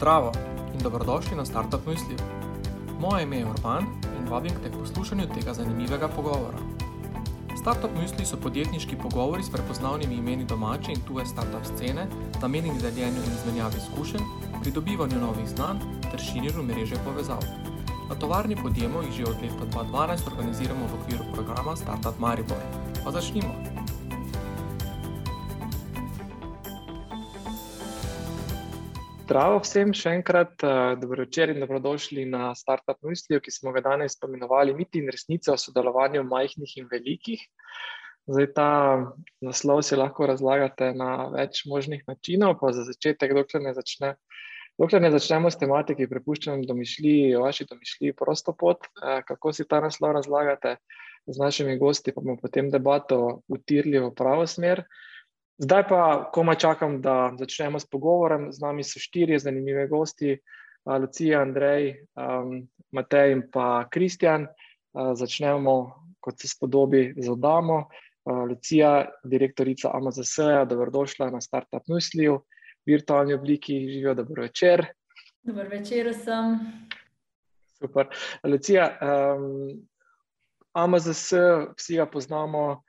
Zdravo in dobrodošli na Startup Misli. Moje ime je Urban in vabim te k poslušanju tega zanimivega pogovora. Startup Misli so podjetniški pogovori s prepoznavnimi imeni domače in tuje startup scene, namenjeni deljenju in izmenjavi izkušenj, pridobivanju novih znanj ter širjenju mreže povezav. Na tovarni podjemo jih že od leta 2012 organiziramo v okviru programa Startup Maribor. Pa začnimo! Zdravo vsem, še enkrat uh, dobro večer in dobrodošli na Startup Mislijo, ki smo ga danes pomenovali Miti in resnica o sodelovanju majhnih in velikih. Zdaj ta naslov si lahko razlagate na več možnih načinov, pa za začetek, dokler ne, začne, dokler ne začnemo s tematiki, prepuščam domišljiji, vaši domišljiji prosto pot, uh, kako si ta naslov razlagate z našimi gosti, pa bomo potem debato utirili v pravo smer. Zdaj pa, komaj čakam, da začnemo s pogovorom. Z nami so štirje zanimivi gosti, Lucija, Andrej, um, Matej in pa Kristjan. Uh, začnemo, kot se spodobi, z Odamo. Uh, Lucija, direktorica AMZS-ja, dobrodošla na Startup Nusliju, v virtualni obliki, živijo dobro večer. Dobro večer vsem. Super. Lucija, um, AMZS, vsi ga poznamo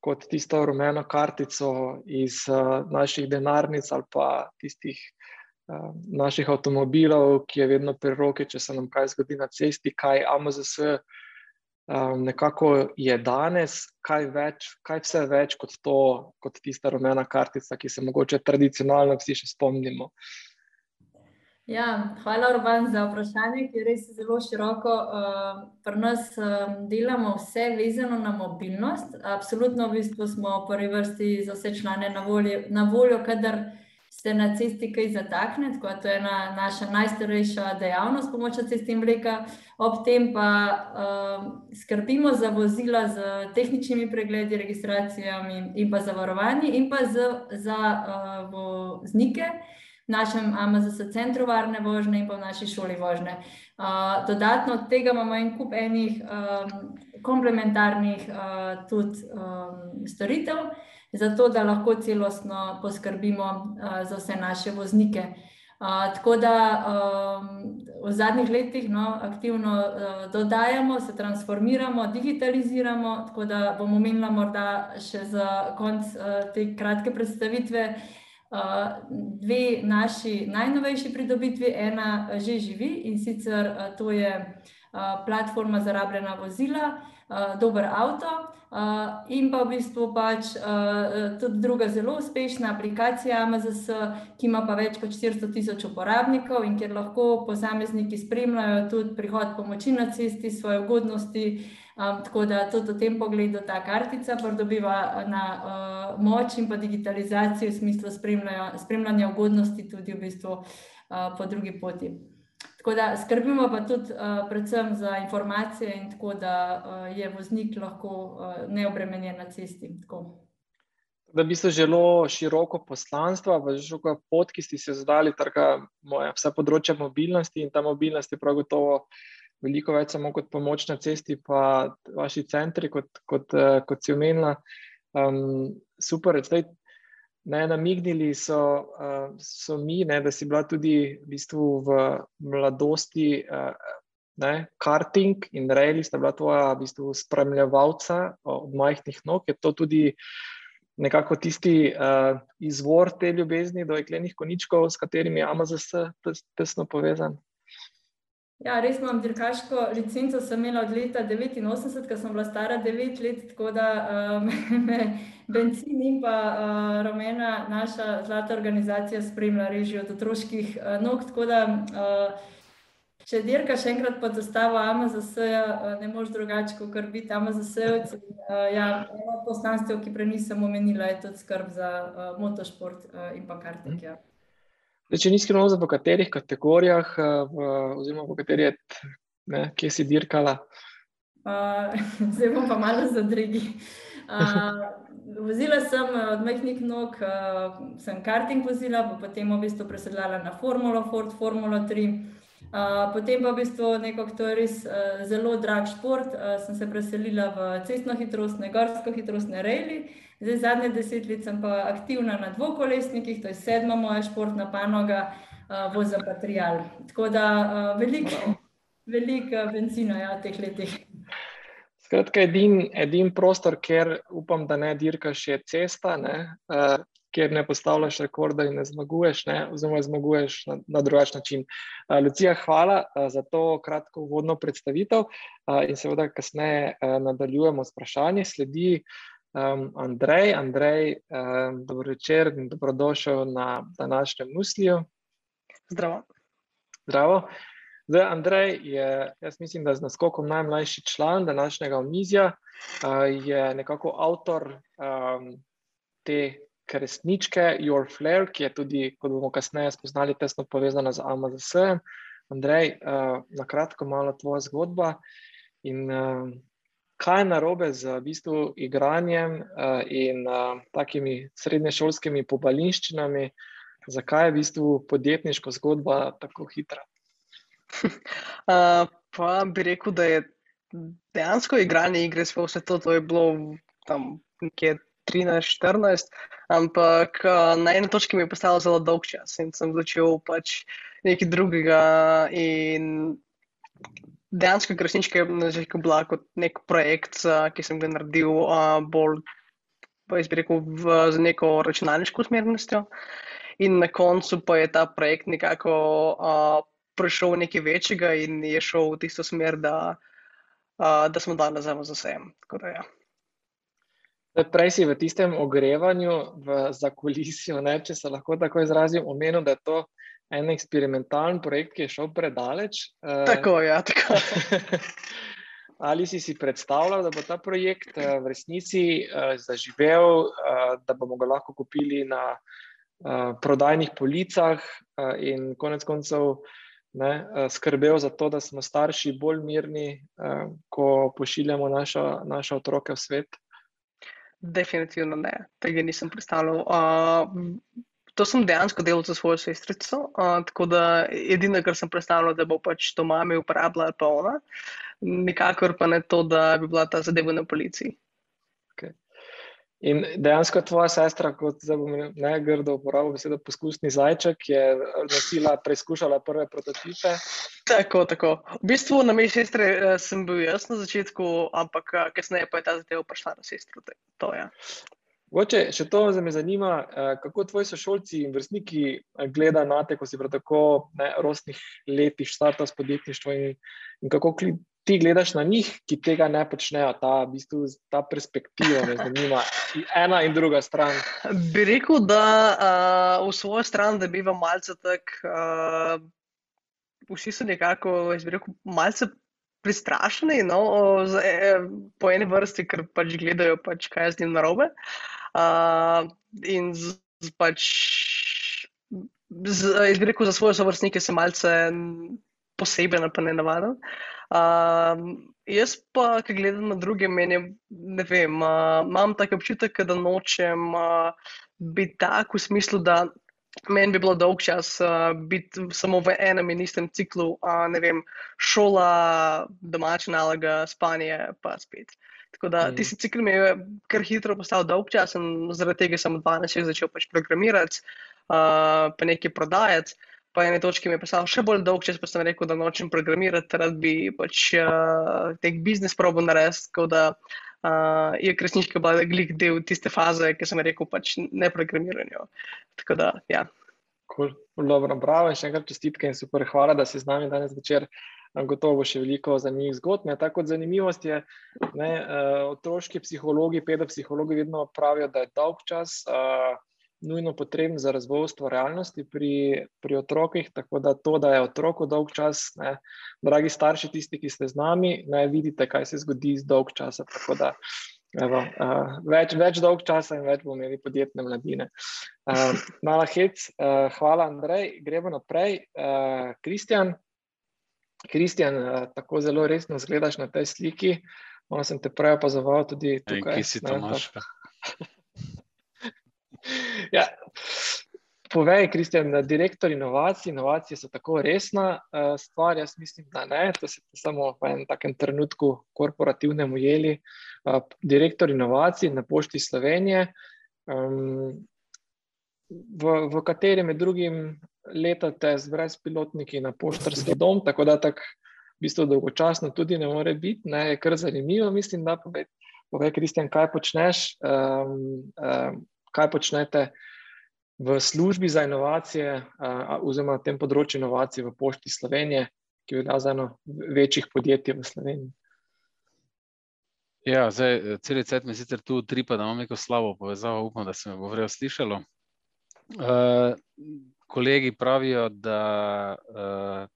kot tisto rumeno kartico iz uh, naših denarnic ali pa tistih uh, naših avtomobilov, ki je vedno pri roki, če se nam kaj zgodi na cesti, kaj AMZS um, nekako je danes, kaj, več, kaj vse več kot to, kot tista rumena kartica, ki se mogoče tradicionalno vsi še spomnimo. Ja, hvala, Urban, za vprašanje, ki je res zelo široko. Uh, pri nas um, delamo vse vezano na mobilnost. Absolutno, v bistvu smo v prvi vrsti za vse člane na voljo, na voljo kadar se na cesti kaj zatakne. Tako da to je ena naša najstarejša dejavnost, pomoč cesti in vleka. Ob tem pa uh, skrbimo za vozila z tehničnimi pregledi, registracijami in pa zavarovanji, in pa z, za uh, voznike našem AMZS centru varne vožnje in pa v naši šoli vožnje. Uh, dodatno od tega imamo en kup enih um, komplementarnih uh, tudi um, storitev, zato da lahko celostno poskrbimo uh, za vse naše voznike. Uh, tako da um, v zadnjih letih no, aktivno uh, dodajamo, se transformiramo, digitaliziramo. Tako da bom omenila morda še za konec uh, te kratke predstavitve, uh, dve naši najnovejši pridobitvi, ena že živi in sicer to je platforma za rabljena vozila, dober avto. In pa v bistvu pač tudi druga zelo uspešna aplikacija AMZS, ki ima pa več kot 400 tisoč uporabnikov in kjer lahko posamezniki spremljajo tudi prihod pomoči na cesti, svoje ugodnosti, Um, tako da tudi v tem pogledu ta kartica pridobiva na uh, moč in pa digitalizacijo v smislu spremljanja ugodnosti tudi v bistvu uh, po drugi poti. Tako da skrbimo pa tudi uh, predvsem za informacije in tako da uh, je voznik lahko uh, neobremenjen na cesti. Tako. Da bi se zelo široko poslanstvo, pa že široko pot, ki ste se zadali, trga moja vsa področja mobilnosti in ta mobilnost je prav gotovo veliko več samo kot pomoč na cesti, pa vaši centri, kot, kot, uh, kot si omenila. Um, super, zdaj ne namignili so, uh, so mi, ne, da si bila tudi v, bistvu v mladosti. Uh, Ne, karting in reili sta bila tvoja v bistvu, spremljevalca od majhnih nog. Je to tudi nekako tisti uh, izvor te ljubezni do jeklenih koničkov, s katerimi je AMZS tesno povezan? Ja, res imam dirkaško licenco, sem imela od leta 89, ko sem bila stara 9 let, tako da um, me benzin in pa uh, rumena naša zlata organizacija spremlja režijo od otroških uh, nog. Tako da, uh, če dirkaš enkrat pod zastavo AMZS, uh, ne moš drugače, kot biti AMZS. Uh, ja, eno poslanstvo, ki prej nisem omenila, je tudi skrb za uh, motošport uh, in pa kartik. Ja. Zdaj, če ni skrivno, v katerih kategorijah, eh, v, oziroma v katerih, ne, kje si dirkala? Uh, zdaj bom pa malo zadrigi. Uh, vozila sem od majhnih nog, uh, sem karting vozila, potem v bistvu presedlala na Formulo, Ford, Formula 3. Uh, potem pa v bistvu neko, to je res uh, zelo drag šport, uh, sem se preselila v cestno hitrostne, gorsko hitrostne reili. Zdaj, zadnje deset let sem pa aktivna na dvokolesnikih, to je sedma moja športna panoga. uh, voza material. Tako da uh, veliko velik benzina ja, v teh letih. Skratka, edin, edin prostor, kjer upam, da ne dirkaš, je cesta, ne, uh, kjer ne postavljaš rekorda in ne zmaguješ, ne, oziroma zmaguješ na, na drugačen način. Uh, Lucija, hvala uh, za to kratko uvodno predstavitev uh, in seveda kasneje uh, nadaljujemo s vprašanji. Sledi um, Andrej. Andrej, um, dobro večer in dobrodošel na današnjem musliju. Zdravo. Zdravo. Zdaj, Andrej je, jaz mislim, da je z naskokom najmlajši član današnjega omizja, uh, je nekako avtor um, te resničke Your Flair, ki je tudi, kot bomo kasneje spoznali, tesno povezana z AMZS. Andrej, uh, na kratko, malo tvoja zgodba in uh, kaj je narobe z v bistvu igranjem uh, in uh, takimi srednješolskimi pobalinščinami, zakaj je v bistvu podjetniška zgodba tako hitra? Uh, pa bi rekel, da je dejansko igranje igre, sploh vse to, to je bilo tam nekje 13-14, ampak uh, na eni točki mi je postalo zelo dolg čas in sem začel pač nekaj drugega. Dejansko je resnička na začetku bila kot nek projekt, uh, ki sem ga naredil uh, bolj, pa jaz bi rekel, v, z neko računalniško usmernostjo. In na koncu pa je ta projekt nekako uh, prišel nekaj večjega in je šel v tisto smer, da, uh, da smo danes za vse. Ja. Prej si v tistem ogrevanju, v zakulisju, ne, če se lahko tako izrazim, omenil, da je to en eksperimentalen projekt, ki je šel predaleč. Tako je. Ja, tako. Ali si si predstavljal, da bo ta projekt v resnici zaživel, da bomo ga lahko kupili na prodajnih policah in konec koncev ne, eh, skrbel za to, da smo starši bolj mirni, eh, ko pošiljamo naša, naše otroke v svet? Definitivno ne, tega nisem predstavljal. Uh, to sem dejansko delal za svojo sestrico, uh, tako da edino, kar sem predstavljal, da bo pač to mami uporabljala, pa ona. Nikakor pa ne to, da bi bila ta zadeva na policiji. In dejansko tvoja sestra, kot zdaj bom ne grdo uporabil besedo poskusni zajček, je nosila, preizkušala prve prototipe. Tako, tako. V bistvu na meji sestre uh, sem bil jaz na začetku, ampak uh, kasneje pa je ta zadeva prišla na sestro. To, ja. Mogoče še to me zanima, uh, kako tvoji sošolci in vrstniki gledajo na te, ko si pri tako rosnih letih štartal s podjetništvom in, in kako ti gledaš na njih, ki tega ne počnejo, ta, v bistvu, ta perspektiva me zanima, ena in druga stran. Bi rekel, da uh, v svojo stran, da bi vam malce tako, uh, vsi so nekako, jaz bi rekel, malce. Pristrašeni, no, z, e, po eni vrsti, ker pač gledajo, pač, kaj je z njim narobe. Uh, in z, z, pač, z, jaz bi rekel, za svoje sovrstnike se malce poseben, pa ne navaden. Um, jaz pa, ki gledam na druge, meni, ne vem, uh, imam tak občutek, da nočem uh, biti tak v smislu, da meni bi bilo dolg čas uh, biti samo v enem in istem ciklu, uh, ne vem, šola, domača naloga, spanje, pa spet. Tako da mm. tisti cikl mi je kar hitro postal dolg čas in zaradi tega sem v 12 začel pač programirati, uh, pa nekaj prodajati po eni točki mi je pisal še bolj dolg čas, pa sem rekel, da nočem programirati, rad bi pač uh, tek biznis probo narediti, tako da uh, je kresnička bila glik del tiste faze, ki sem rekel, pač ne programiranju. Tako da, ja. Cool. Dobro, bravo, še enkrat čestitke in super, hvala, da si z nami danes večer. Gotovo še veliko zanimivih zgodb. Tako kot zanimivost je, da otroški psihologi, pedopsihologi vedno pravijo, da je dolg čas. Uh, nujno potreben za razvoj ustvarjalnosti pri, pri otrokih. Tako da to, da je otroku dolg čas, ne, dragi starši, tisti, ki ste z nami, naj vidite, kaj se zgodi z dolg časa. Da, evo, uh, več, več dolg časa in več bomo imeli podjetne mladine. Uh, Mala hec, uh, hvala, Andrej. Gremo naprej. Kristjan, uh, Kristjan, uh, tako zelo resno zgledaš na tej sliki. Malo sem te prej opazoval tudi tukaj. Kaj si to imaš? Ja. Povej, Kristjan, da direktor inovacij, inovacije so tako resna uh, stvar. Jaz mislim, da ne. To se samo v enem takem trenutku korporativnem ujeli. Uh, direktor inovacij na pošti Slovenije, um, v, v kateri med drugim letate z brezpilotniki na poštarski dom, tako da tako v bistvu dolgočasno tudi ne more biti, ne, je kar zanimivo, mislim, da povej, povej Kristjan, kaj počneš, um, um, kaj počnete v službi za inovacije uh, oziroma na tem področju inovacij v Pošti Slovenije, ki je za eno večjih podjetij v Sloveniji. Ja, zdaj, cel cel mi sicer tu tripa, da imam neko slabo povezavo, upam, da se me bo vrejo slišalo. Uh, kolegi pravijo, da uh,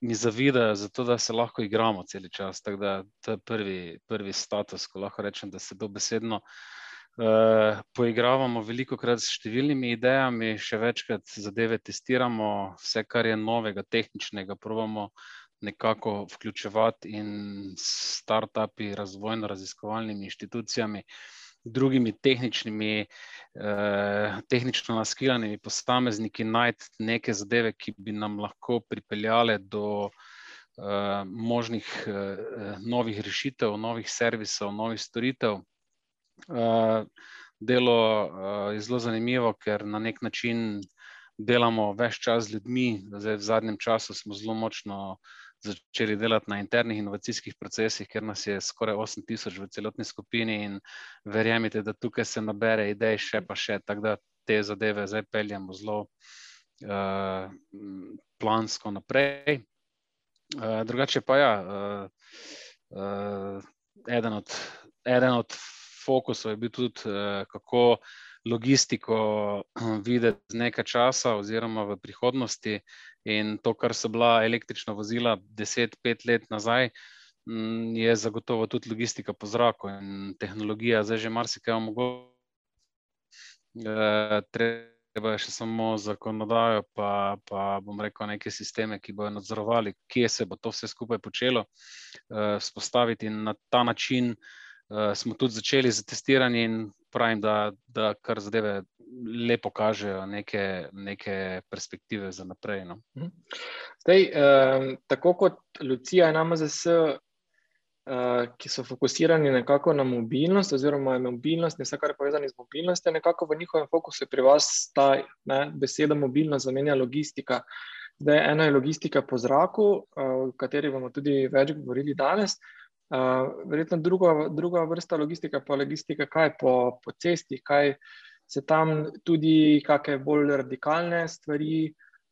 mi zavidajo za to, da se lahko igramo cel čas. Tako da to je prvi, prvi status, ko lahko rečem, da se dobesedno uh, poigravamo veliko krat s številnimi idejami, še večkrat zadeve testiramo, vse, kar je novega, tehničnega, probamo nekako vključevati in start-upi, razvojno-raziskovalnimi inštitucijami. Drugimi tehničnimi, eh, tehnično naskiljenimi posamezniki najti neke zadeve, ki bi nam lahko pripeljale do eh, možnih eh, novih rešitev, novih servisov, novih storitev. Eh, delo eh, je zelo zanimivo, ker na nek način delamo več čas z ljudmi. Zdaj, v zadnjem času smo zelo močno začeli delati na internih inovacijskih procesih, ker nas je skoraj 8000 v celotni skupini in verjemite, da tukaj se nabere idej še pa še, tako da te zadeve zdaj peljemo zelo uh, plansko naprej. Uh, drugače pa ja, uh, uh, eden, od, eden od fokusov je bil tudi, uh, kako logistiko videti z nekaj časa oziroma v prihodnosti In to, kar so bila električna vozila 10-5 let nazaj, mm, je zagotovo tudi logistika po zraku in tehnologija zdaj že marsikaj omogoča. E, treba je še samo zakonodajo, pa, pa bom rekel, neke sisteme, ki bodo nadzorovali, kje se bo to vse skupaj počelo, e, spostaviti in na ta način e, smo tudi začeli z testiranjem in pravim, da, da kar zadeve lepo kažejo neke, neke perspektive za naprej. No. Mhm. Zdaj, eh, tako kot Lucija in AMZS, eh, ki so fokusirani nekako na mobilnost, oziroma mobilnost, vse kar je povezano z mobilnostjo, nekako v njihovem fokusu pri vas ta ne, beseda mobilnost zamenja logistika. Zdaj, ena je logistika po zraku, eh, o kateri bomo tudi več govorili danes. Uh, verjetno druga, druga vrsta logistika, pa logistika, kaj po, po cesti, kaj uh, se tam tudi kakšne bolj radikalne stvari,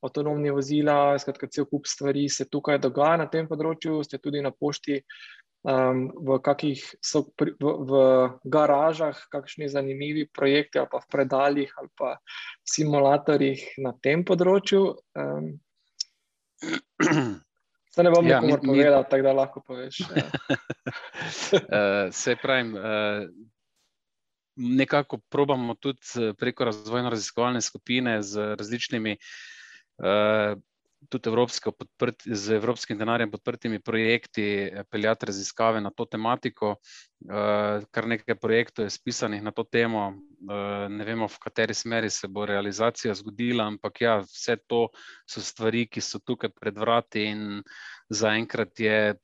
avtonomni vozila, skratka, cel kup stvari se tukaj dogaja na tem področju, ste tudi na pošti. Um, v kakih so pri, v, v garažah, kakšni zanimivi projekti, ali pa v predaljih, ali pa simulatorjih na tem področju. Um, Se ne bom ja, nikomor povedal, tako da lahko poveš. Ja. uh, se pravi, uh, nekako probamo tudi eh, preko razvojno-raziskovalne skupine z različnimi, uh, tudi evropsko podprt, z evropskim denarjem podprtimi projekti, eh, peljati raziskave na to tematiko. Uh, kar nekaj projektov je spisanih na to temo, uh, ne vemo, v kateri smeri se bo realizacija zgodila, ampak ja, vse to so stvari, ki so tukaj pred vrati in zaenkrat je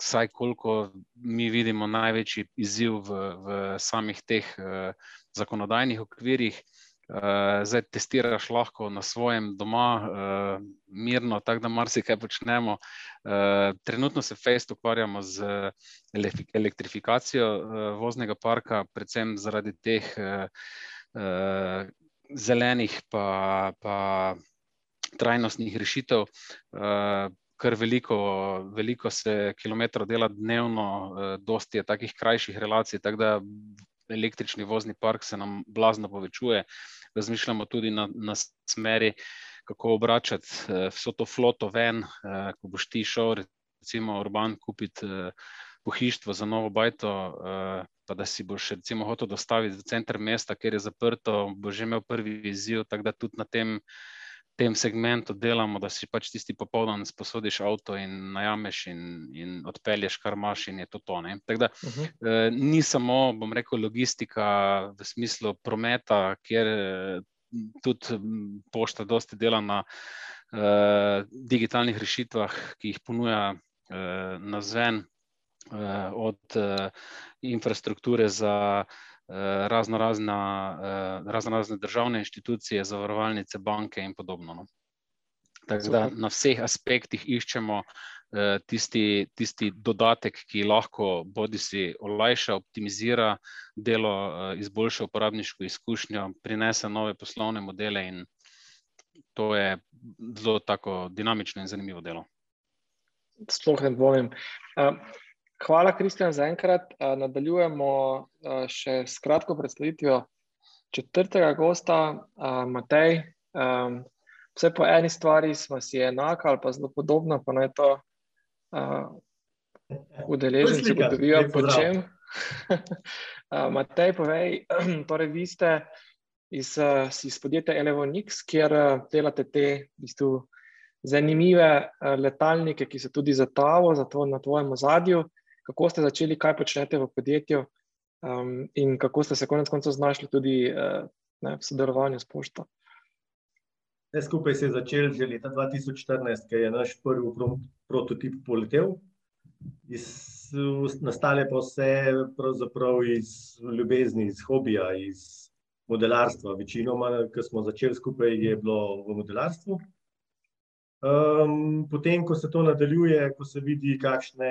vsaj koliko mi vidimo največji izziv v, v samih teh uh, zakonodajnih okvirih. Uh, zdaj testiraš lahko na svojem doma, uh, mirno, tako da marsikaj počnemo. Uh, trenutno se fejst ukvarjamo z elektrifikacijo uh, voznega parka, predvsem zaradi teh uh, uh, zelenih pa, pa trajnostnih rešitev. Uh, kar veliko, veliko se kilometrov dela dnevno, dosti je takih krajših relacij, tako da električni vozni park se nam blazno povečuje. Razmišljamo tudi na, na smeri, kako obračati eh, vso to floto ven, eh, ko boš ti šel, recimo, urban kupiti pohištvo za novo bajto, pa da si boš recimo hotel dostaviti v center mesta, ker je zaprto, bo že imel prvi izziv, tako da tudi na tem tem segmentu delamo, da si pač tisti popoldan sposodiš avto in najameš in, in odpelješ, kar imaš, in je to to. Tako da uh -huh. eh, ni samo, bom rekel, logistika v smislu prometa, kjer eh, tudi pošta dosti dela na eh, digitalnih rešitvah, ki jih ponuja eh, na zven, eh, od eh, infrastrukture za razno, razna, razno razne državne inštitucije, zavarovalnice, banke in podobno. No. Tako da na vseh aspektih iščemo tisti, tisti dodatek, ki lahko bodi si olajša, optimizira delo, izboljša uporabniško izkušnjo, prinese nove poslovne modele in to je zelo tako dinamično in zanimivo delo. Sploh ne dvomim. Hvala, Kristjan, za enkrat. Nadaljujemo še s kratko predstavitvijo četrtega gosta, Matej. Vse po eni stvari smo si enaka ali pa zelo podobna, pa naj to udeleženci ugotovijo, po čem. Matej, povej, torej vi ste iz, iz podjetja Elevonix, kjer delate te v bistvu zanimive letalnike, ki so tudi za tavo, za to na tvojem ozadju. Kako ste začeli, kaj počnete v podjetju um, in kako ste se konec koncev znašli tudi uh, ne, v sodelovanju s pošto? Vse skupaj se je začelo že leta 2014, ko je naš prvi prototip poletel. Iz, nastale pa vse pravzaprav iz ljubezni, iz hobija, iz modelarstva. Večinoma, ko smo začeli skupaj, je bilo v modelarstvu. Um, potem, ko se to nadaljuje, ko se vidi, kakšne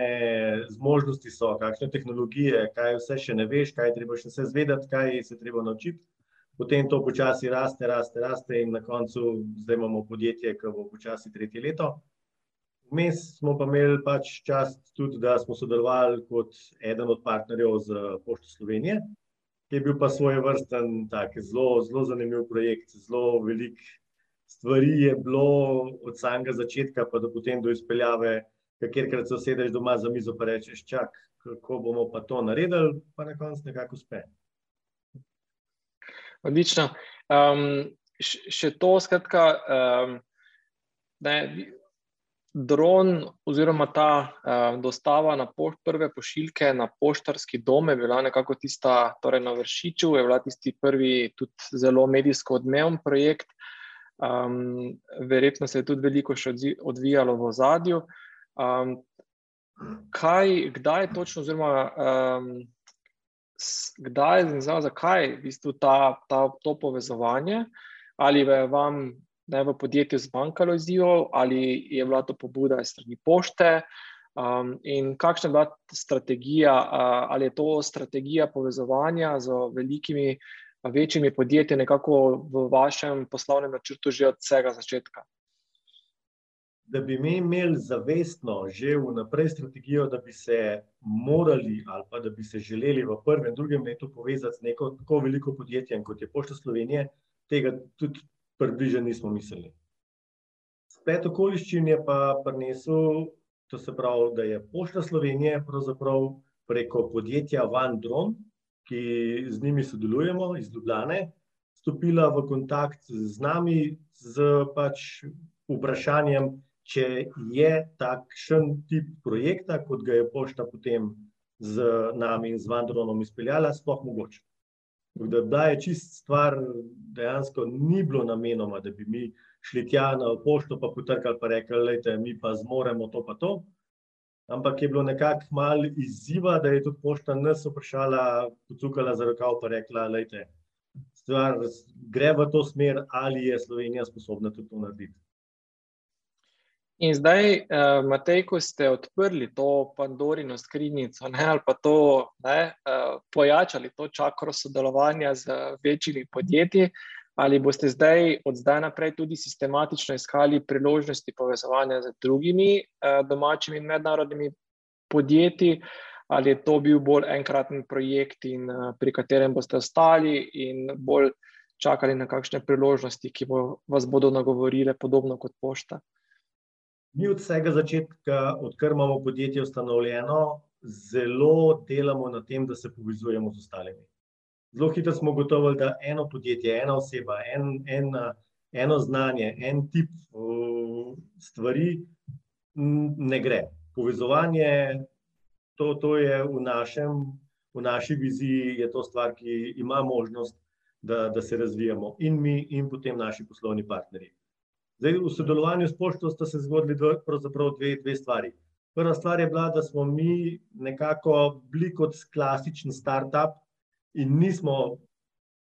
zmožnosti so, kakšne tehnologije, kaj vse še ne veš, kaj treba še vse zvedeti, kaj se treba naučiti, potem to počasi raste, raste, raste in na koncu zdaj imamo podjetje, ki bo počasi tretje leto. Vmes smo pa imeli pač čast tudi, da smo sodelovali kot eden od partnerjev z Pošto Slovenije, ki je bil pa svoje vrsten tak zelo, zelo zanimiv projekt, zelo velik stvari je bilo od samega začetka, pa do potem do izpeljave, kjerkrat se usedeš doma za mizo, pa rečeš, čak, kako bomo pa to naredili, pa na koncu nekako uspe. Odlično. Um, še to, skratka, um, ne, dron oziroma ta um, dostava na pošt, prve pošiljke na poštarski dom je bila nekako tista, torej na Vršiču, je bila tisti prvi tudi zelo medijsko odmeven projekt. Um, verjetno se je tudi veliko še odvijalo v ozadju. Um, kaj, kdaj je točno, oziroma um, kdaj je zanimivo, zakaj je v bistvu ta, ta, to povezovanje, ali je vam ne, v podjetju zmanjkalo izzivov, ali je bila to pobuda iz strani pošte, um, in kakšna je bila strategija, uh, ali je to strategija povezovanja z velikimi večjimi podjetji nekako v vašem poslovnem načrtu že od vsega začetka? Da bi mi imeli zavestno že vnaprej strategijo, da bi se morali ali pa da bi se želeli v prvem drugem letu povezati z neko tako veliko podjetje, kot je Pošta Slovenije, tega tudi približno nismo mislili. Spet okoliščin je pa prinesel, to se pravi, da je Pošta Slovenije pravzaprav preko podjetja Van Dron, ki z njimi sodelujemo iz Ljubljane, stopila v kontakt z nami z pač vprašanjem, če je takšen tip projekta, kot ga je pošta potem z nami in z Vandronom izpeljala, sploh mogoče. Da, da je čist stvar, dejansko ni bilo namenoma, da bi mi šli tja na pošto, pa potrkali, pa rekli, da mi pa zmoremo to, pa to ampak je bilo nekako malo izziva, da je tudi pošta nas vprašala, pocukala za rokav, pa rekla, da stvar gre v to smer, ali je Slovenija sposobna tudi to narediti. In zdaj, uh, Matej, ko ste odprli to Pandorino skrinjico, ne, ali pa to ne, uh, pojačali, to čakro sodelovanja z večjimi podjetji, ali boste zdaj, od zdaj naprej, tudi sistematično iskali priložnosti povezovanja z drugimi eh, domačimi in mednarodnimi podjetji, ali je to bil bolj enkraten projekt, in, eh, pri katerem boste ostali in bolj čakali na kakšne priložnosti, ki bo, vas bodo nagovorile, podobno kot pošta. Mi od vsega začetka, odkar imamo podjetje ustanovljeno, zelo delamo na tem, da se povezujemo z ostalimi zelo hitro smo gotovili, da eno podjetje, ena oseba, en, en, eno znanje, en tip uh, stvari ne gre. Povezovanje, to, to je v, našem, v naši viziji, je to stvar, ki ima možnost, da, da se razvijamo in mi, in potem naši poslovni partnerji. Zdaj, v sodelovanju s pošto sta se zgodili dve, dve, dve stvari. Prva stvar je bila, da smo mi nekako bili kot klasičen start-up, in nismo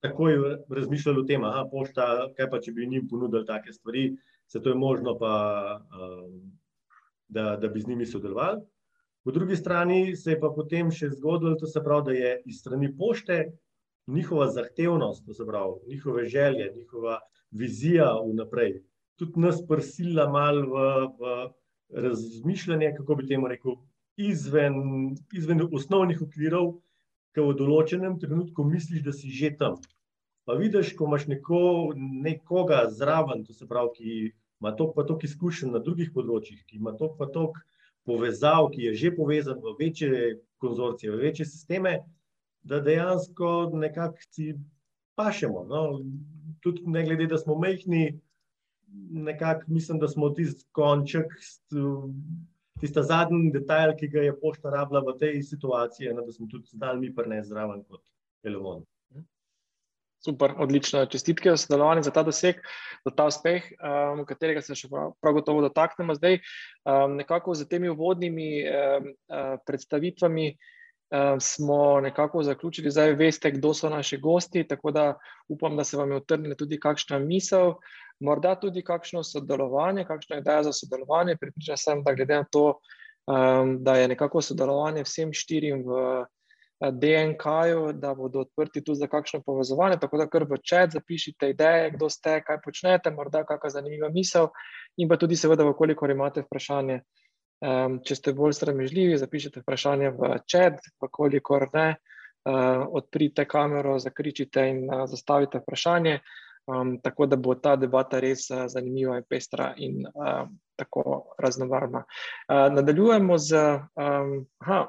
takoj razmišljali o tem, da pošta, kaj pa če bi jim ponudili take stvari, se to je možno, pa, da, da bi z njimi sodelovali. Po drugi strani se je pa potem še zgodilo, to se pravi, da je iz strani pošte njihova zahtevnost, to se pravi, njihove želje, njihova vizija vnaprej, tudi nas prsila malo v, v razmišljanje, kako bi temu rekel, izven, izven osnovnih okvirov, ki v določenem trenutku misliš, da si že tam. Pa vidiš, ko imaš neko, nekoga zraven, to se pravi, ki ima toliko pa toliko izkušenj na drugih področjih, ki ima toliko pa toliko povezav, ki je že povezan v večje konzorcije, v večje sisteme, da dejansko nekako si pašemo. No? Tudi ne glede, da smo mehni, nekako mislim, da smo tisti konček, tisti zadnji detajl, ki ga je pošta rabila v tej situaciji, eno, da smo tudi znali mi prnesti zraven kot telefon. Super, odlično. Čestitke za sodelovanje, za ta doseg, za ta uspeh, um, katerega se še prav, prav gotovo dotaknemo zdaj. Um, nekako z temi uvodnimi um, uh, predstavitvami um, smo nekako zaključili. Zdaj veste, kdo so naši gosti, tako da upam, da se vam je utrnila tudi kakšna misel, morda tudi kakšno sodelovanje, kakšna ideja za sodelovanje. Pripričan sem, da glede na to, um, da je nekako sodelovanje vsem štirim v. DNK-ju, da bodo odprti tudi za kakšno povezovanje. Tako da kar v čat zapišite ideje, kdo ste, kaj počnete, morda kakšna zanimiva misel. In pa tudi, seveda, koliko imate vprašanje. Um, če ste bolj sramežljivi, zapišite vprašanje v čat, kolikor ne, uh, odprite kamero, zakričite in uh, zastavite vprašanje. Um, tako da bo ta debata res uh, zanimiva in pestra in uh, tako raznovrstna. Uh, nadaljujemo z. Um, aha,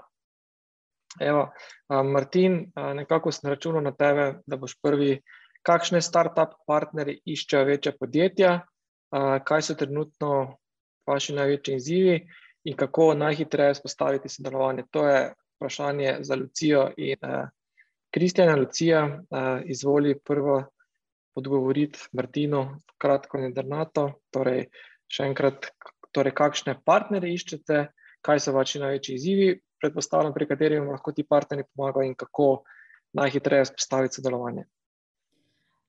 Evo, Martin, nekako sem računal na tebe, da boš prvi. Kakšne start-up partnerje iščejo večja podjetja, kaj so trenutno vaši največji izzivi in kako najhitreje spostaviti sodelovanje? To je vprašanje za Lucijo in Kristjana. Lucija, izvoli prvo odgovoriti Martinu, kratko in drnato. Torej, še enkrat, torej, kakšne partnerje iščete, kaj so vaši največji izzivi, predpostavljam, pri kateri vam lahko ti partnerji pomagajo in kako najhitreje spostaviti sodelovanje.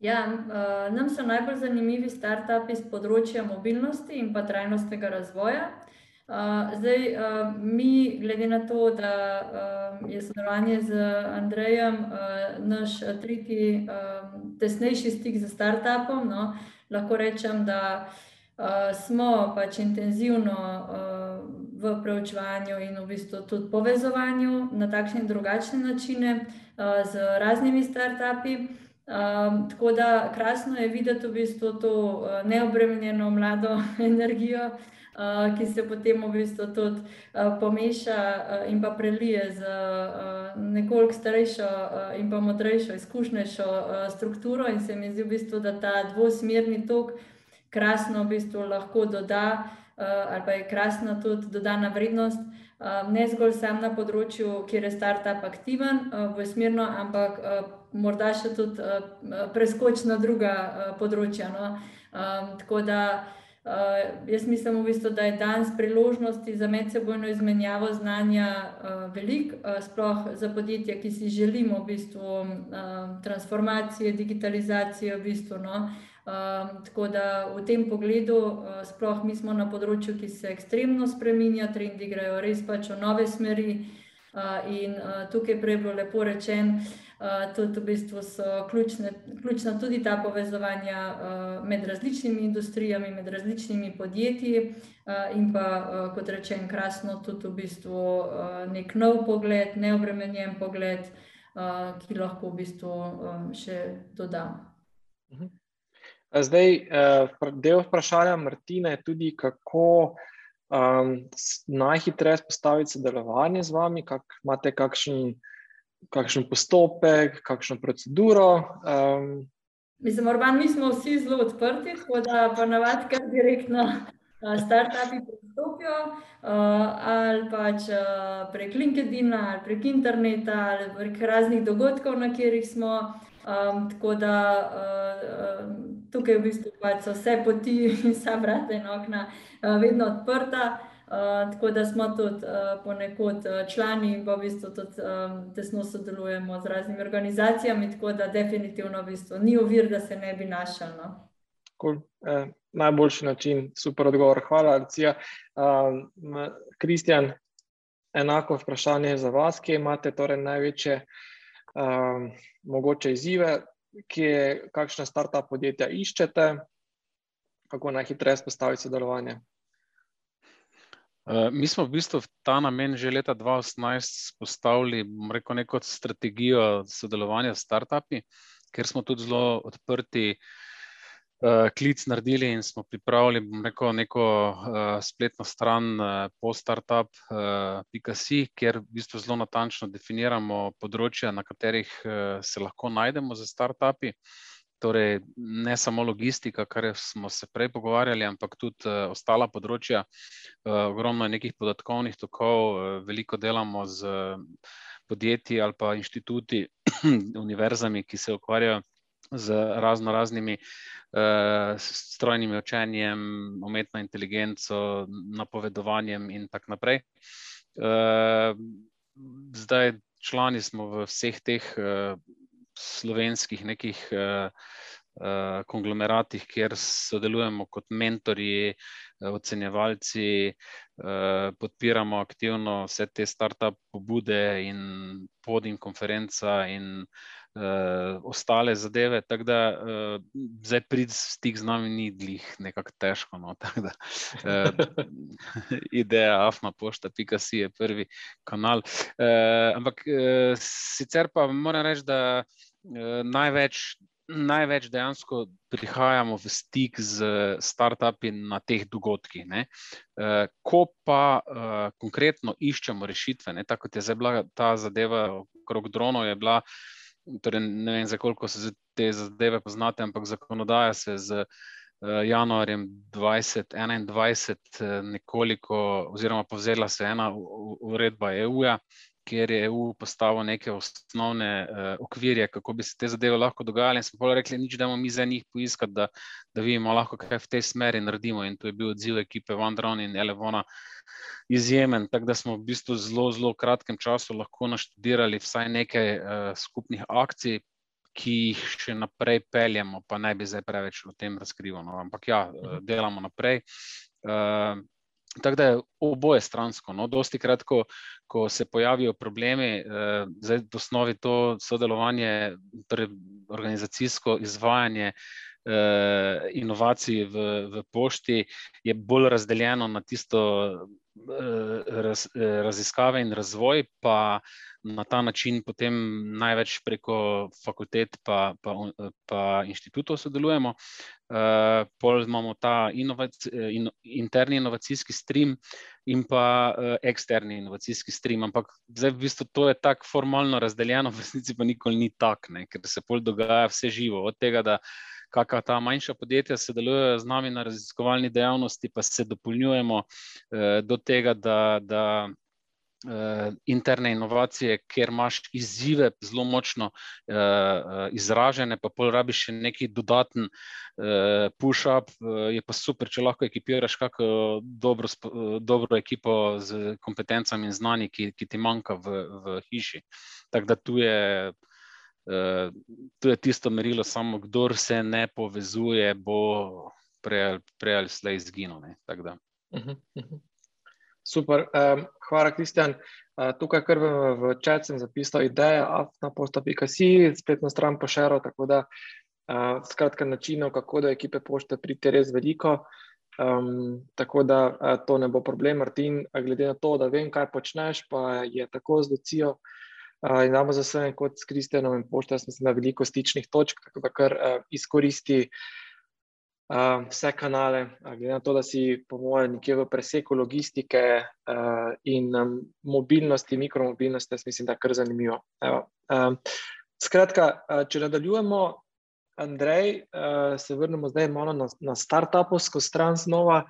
Ja, uh, nam so najbolj zanimivi startupi z področja mobilnosti in trajnostnega razvoja. Uh, zdaj, uh, mi, glede na to, da uh, je sodelovanje z Andrejem uh, naš tretji, uh, tesnejši stik z startupom, no, lahko rečem, da uh, smo pač intenzivno. Uh, v preučevanju in v bistvu tudi povezovanju na takšne in drugačne načine uh, z raznimi startupi. Um, tako da krasno je videti v bistvu to uh, neobremenjeno mlado energijo, uh, ki se potem v bistvu tudi uh, pomeša uh, in pa prelije z nekoliko starejšo in pa modrejšo, izkušnejšo strukturo. In se mi zdi v bistvu, da ta dvosmerni tok krasno v bistvu lahko doda. Eh, ali pa je krasna tudi dodana vrednost, eh, ne zgolj sam na področju, kjer je startup aktiven, eh, v smerno, ampak morda še tudi preskoč na druga področja. No? Tako da jaz mislim, v bistvu, da je danes priložnosti za medsebojno izmenjavo znanja velik, sploh za podjetja, ki si želimo v bistvu transformacije, digitalizacije. V bistvu, no? Um, tako da v tem pogledu, uh, sploh mi smo na področju, ki se ekstremno spremenja, trendi grejo res pač v nove smeri. Uh, in uh, tukaj prej bilo lepo rečeno, uh, tudi v bistvu so ključne, ključna tudi ta povezovanja uh, med različnimi industrijami, med različnimi podjetji uh, in pa, kot rečem, krasno tudi v bistvu nek nov pogled, neobremenjen pogled, ki lahko v bistvu um, še dodam. Uh mhm. -huh. Zdaj, eh, del vprašanja Martina je tudi, kako um, najhitreje spostaviti sodelovanje z vami, kak, imate kakšen, kakšen postopek, kakšno proceduro. Um, Mislim, Orban, mi smo vsi zelo odprti, tako da pa navadi kar direktno uh, start-upi pristopijo uh, ali pač uh, prek LinkedIn, ali prek interneta, ali prek raznih dogodkov, na katerih smo. Um, tako da uh, tukaj v bistvu pač so vse poti in vsa vrata in okna uh, vedno odprta. Uh, tako da smo tudi uh, ponekod uh, člani in pa v bistvu tudi um, tesno sodelujemo z raznimi organizacijami, tako da definitivno v bistvu ni ovir, da se ne bi našel. No. Cool. Eh, najboljši način, super odgovor. Hvala, Alicija. Kristjan, um, enako vprašanje za vas, kje imate torej največje um, mogoče izzive, kje, kakšna start-up podjetja iščete, kako najhitreje spostaviti sodelovanje. Uh, mi smo v bistvu v ta namen že leta 2018 postavili rekel, neko strategijo sodelovanja s startupi, ker smo tudi zelo odprti uh, klic naredili in smo pripravili rekel, neko uh, spletno stran uh, po startup.com, uh, kjer v bistvu zelo natančno definiramo področja, na katerih uh, se lahko najdemo za startupi. Torej, ne samo logistika, kar smo se prej pogovarjali, ampak tudi uh, ostala področja. Uh, ogromno je nekih podatkovnih tokov, uh, veliko delamo z uh, podjetji ali pa inštituti, univerzami, ki se ukvarjajo z razno raznimi uh, strojnim učenjem, umetno inteligenco, napovedovanjem in tako naprej. Uh, zdaj, člani smo v vseh teh uh, slovenskih nekih uh, uh, konglomeratih, kjer sodelujemo kot mentori, ocenjevalci, uh, podpiramo aktivno vse te start-up pobude in podim konferenca in uh, ostale zadeve. Tako da uh, zdaj prid stik z nami ni glih nekako težko. No, da, uh, ideja afna pošta, pika si je prvi kanal. Uh, ampak uh, sicer pa moram reči, da uh, največ. Največ dejansko prihajamo v stik z startupi na teh dogodkih. Ne. Ko pa konkretno iščemo rešitve, ne, tako kot je zdaj bila ta zadeva okrog dronov, je bila uh, torej ne vem, za koliko se te zadeve poznate, ampak zakonodaja se z uh, januarjem 2021 uh, nekoliko, oziroma povzela se ena uredba EU-ja, kjer je EU postavil neke osnovne uh, okvirje, kako bi se te zadeve lahko dogajale. In smo pa rekli, nič, da bomo mi za njih poiskati, da, da vidimo lahko, kaj v tej smeri naredimo. In to je bil odziv ekipe Vandron in Elevona izjemen. Tako da smo v bistvu zelo, zelo kratkem času lahko naštudirali vsaj nekaj uh, skupnih akcij. Ki jih še naprej peljemo, pa ne bi zdaj preveč o tem razkrivali. No. Ampak ja, mhm. delamo naprej. Uh, Tako da je oboje stransko. No, dosti krat, ko, ko se pojavijo problemi, eh, zdaj v osnovi to sodelovanje, torej organizacijsko izvajanje eh, inovacij v, v pošti, je bolj razdeljeno na tisto raz, eh, raziskave in razvoj, pa na ta način potem največ preko fakultet pa, pa, pa inštitutov sodelujemo. Uh, pol imamo ta inovac, in, interni inovacijski stream in pa uh, eksterni inovacijski stream. Ampak zdaj v bistvu to je tako formalno razdeljeno, v resnici pa nikoli ni tako, ker se pol dogaja vse živo. Od tega, da kakšna ta manjša podjetja sodelujejo z nami na raziskovalni dejavnosti, pa se dopolnjujemo uh, do tega, da. da uh, interne inovacije, kjer imaš izzive zelo močno uh, izražene, pa pol rabiš še neki dodaten uh, push-up, uh, je pa super, če lahko ekipiraš kako dobro, uh, dobro ekipo z kompetencami in znanji, ki, ki ti manjka v, v hiši. Tako da tu je. Uh, to je tisto merilo, samo kdo se ne povezuje, bo prej ali slej izginil. Uh -huh. Super, um, hvala, Kristjan. Uh, tukaj, kar v, v čat sem zapisal, ideja, afna posta.si, spletno stran pošero. Tako da, uh, skratka, načinov, kako do ekipe pošte priti, res veliko. Um, tako da uh, to ne bo problem, Martin. Glede na to, da vem, kaj počneš, pa je tako z Lucijo. Uh, in damo za vse, kot s Kristjanom in pošta, mislim, da veliko stičnih točk, tako da kar uh, izkoristi uh, vse kanale, glede na to, da si, po mojem, nekje v preseku logistike uh, in um, mobilnosti, mikromobilnosti, jaz mislim, da je kar zanimivo. Um, skratka, uh, če nadaljujemo, Andrej, uh, se vrnemo zdaj malo na, na start-upovsko stran znova.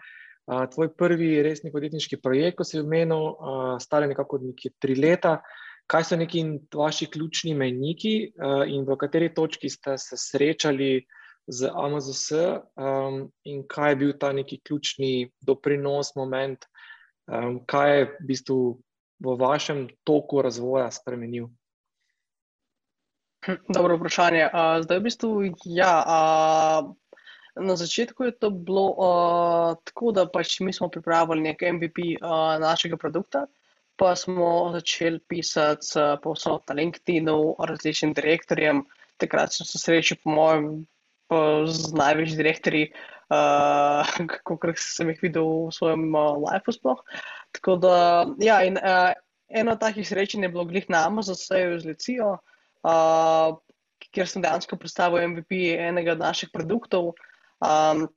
Uh, tvoj prvi resni podjetniški projekt, ko si omenil, uh, stari nekako nekje tri leta. Kaj so neki vaši ključni mejniki uh, in v kateri točki ste se srečali z AMZS um, in kaj je bil ta neki ključni doprinos, moment, Um, kaj je v bistvu v vašem toku razvoja spremenil? Dobro vprašanje. Uh, zdaj, v bistvu, ja, uh, na začetku je to bilo uh, tako, da pač mi smo pripravili nek MVP uh, našega produkta, pa smo začeli pisati uh, povsod na LinkedIn-u, različnim direktorjem. Takrat sem se srečal, po mojem, z največjimi direktorji, uh, kot sem jih videl v svojem uh, lifeu. Tako da, ja, in uh, eno takih srečanj je bilo glih na Amazonu, z Lecijo uh, kjer sem dejansko predstavil MVP enega od naših produktov. Um,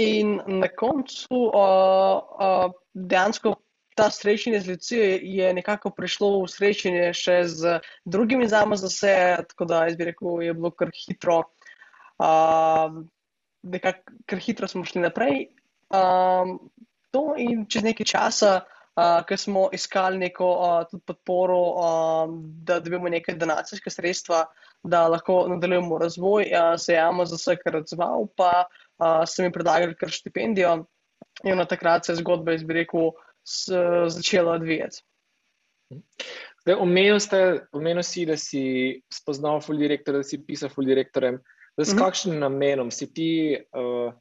in na koncu uh, uh, dejansko ta srečanje z ljudmi je nekako prišlo v srečanje še z drugimi zame za vse, tako da jaz bi rekel, je bilo kar hitro. Uh, nekako kar hitro smo šli naprej. Um, to in čez nekaj časa uh, ker smo iskali neko uh, podporo, uh, da dobimo neke donacijske sredstva, da lahko nadaljujemo razvoj. Uh, se je vse kar odzval, pa uh, so mi predlagali kar štipendijo. In na takrat se je zgodba, jaz bi rekel, s, začela odvijati. Zdaj, omenil, ste, omenil si, da si spoznal full direktor, da si pisal full direktorjem. Z uh -huh. kakšnim namenom si ti, uh,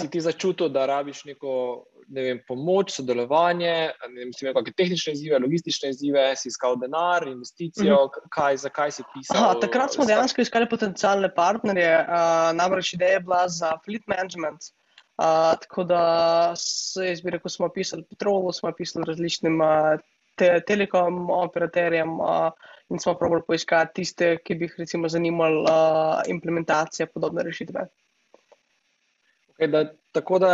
si ti začutil, da rabiš neko ne vem, pomoč, sodelovanje, ne vem, kakšne tehnične izzive, logistične izzive, si iskal denar, investicijo, uh mhm. -huh. kaj, zakaj si pisal? Aha, takrat smo dejansko iskali potencijalne partnerje, uh, namreč ideja je bila za fleet management. Uh, tako da se je zbira, ko smo pisali Petrolu, smo pisali različnim uh, te, telekom operaterjem uh, in smo pravili poiskati tiste, ki bi jih recimo zanimali uh, implementacija podobne rešitve. Okay, da, tako da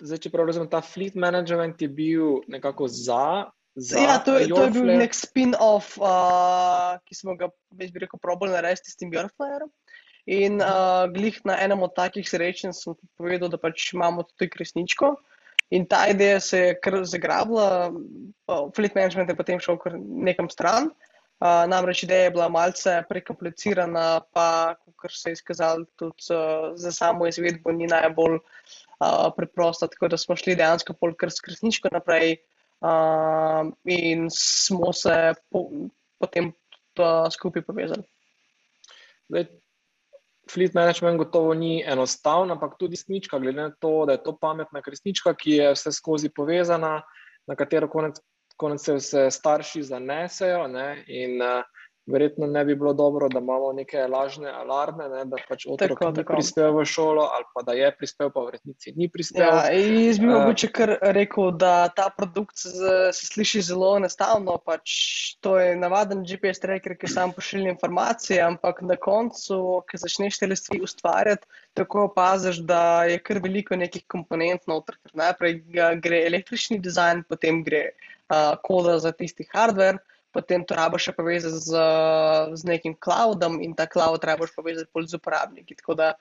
zdaj, če prav razumem, ta fleet management je bil nekako za. za ja, to, je, to je bil nek spin-off, uh, ki smo ga, več bi rekel, probali narediti s tem Björnflajerom. In uh, glih na enem od takih srečanj sem povedal, da pač imamo tudi resničko. In ta ideja se je kar zagrabila, fleet management je potem šel kar nekam stran. Uh, namreč ideja je bila malce prekomplicirana, pa, kot se je izkazalo, tudi uh, za samo izvedbo ni najbolj uh, preprosta, tako da smo šli dejansko polkar skrbniško naprej uh, in smo se po, potem skupaj povezali. Zdaj, fleet management gotovo ni enostaven, ampak tudi resnička, glede na to, da je to pametna resnička, ki je vse skozi povezana, na katero konec, konec se vse starši zanesejo. Ne, in, uh, verjetno ne bi bilo dobro, da imamo neke lažne alarme, ne, da pač otrok ni prispel v šolo ali pa da je prispel, pa v resnici ni prispel. Ja, jaz bi mogoče uh, kar rekel, da ta produkt se, se sliši zelo enostavno, pač to je navaden GPS tracker, ki sam pošilja informacije, ampak na koncu, ki začneš te stvari ustvarjati, tako opaziš, da je kar veliko nekih komponent noter. Najprej gre električni dizajn, potem gre uh, koda za tisti hardware potem to rabiš še povezati z, z nekim cloudom in ta cloud rabiš povezati z uporabniki. Da,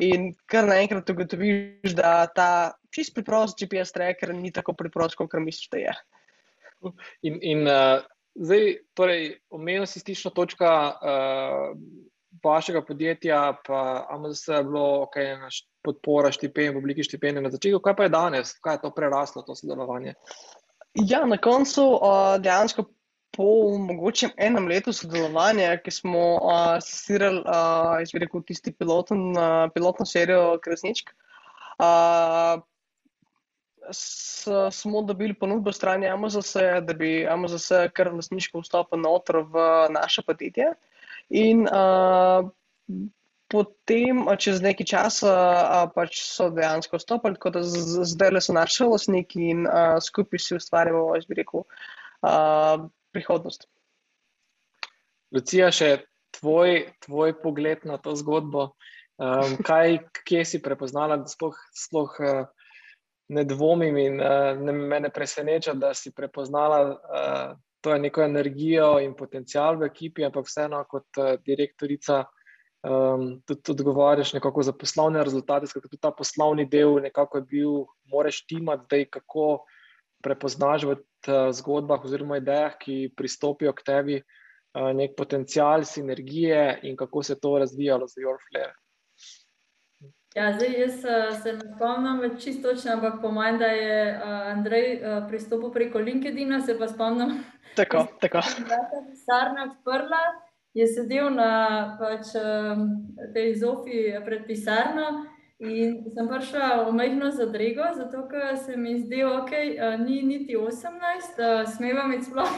in kar naenkrat ugotoviš, da ta čist preprost GPS tracker ni tako preprost, kot misliš, da je. In, in uh, zdaj, torej, omenil si stično točka. Uh, Vašega podjetja, pa AMZ je bilo okay, podpora štipendij, v obliki štipendij na začetku. Kaj pa je danes, kaj je to preraslo, to sodelovanje? Ja, na koncu uh, dejansko po mogoče enem letu sodelovanja, ki smo uh, uh, rekel, tisti piloten, uh, pilotno serijo Kresničk, uh, smo dobili ponudbo strani Amazon, da bi Amazon kar lasniško vstopil noter v naše podjetje. In uh, potem, čez nekaj časa, uh, pač so dejansko vstopili, tako da zdaj le so naši lasniki in uh, skupaj si ustvarjamo, jaz bi rekel. Uh, prihodnost. Lucija, še tvoj, tvoj pogled na to zgodbo. Um, kaj, kje si prepoznala, da sploh, sploh uh, ne dvomim in uh, ne, me ne preseneča, da si prepoznala uh, to neko energijo in potencial v ekipi, ampak vseeno kot uh, direktorica um, tudi odgovarjaš nekako za poslovne rezultate, skratka tudi ta poslovni del nekako je bil, moraš timati, da je kako prepoznaš v uh, zgodbah oziroma idejah, ki pristopijo k tebi, uh, nek potencial, sinergije in kako se je to razvijalo za Your Flare. Ja, zdaj, jaz uh, se ne spomnim več čisto točno, ampak po mojem, da je Andrej pristopil preko LinkedIn, se pa spomnim. Tako, tako. Da je pisarna odprla, je sedel na pač, tej zofi pred pisarno. In sem prišla v majhno zadrego, zato ker se mi zdi, da okay, ni niti 18, uh, smeva mi sploh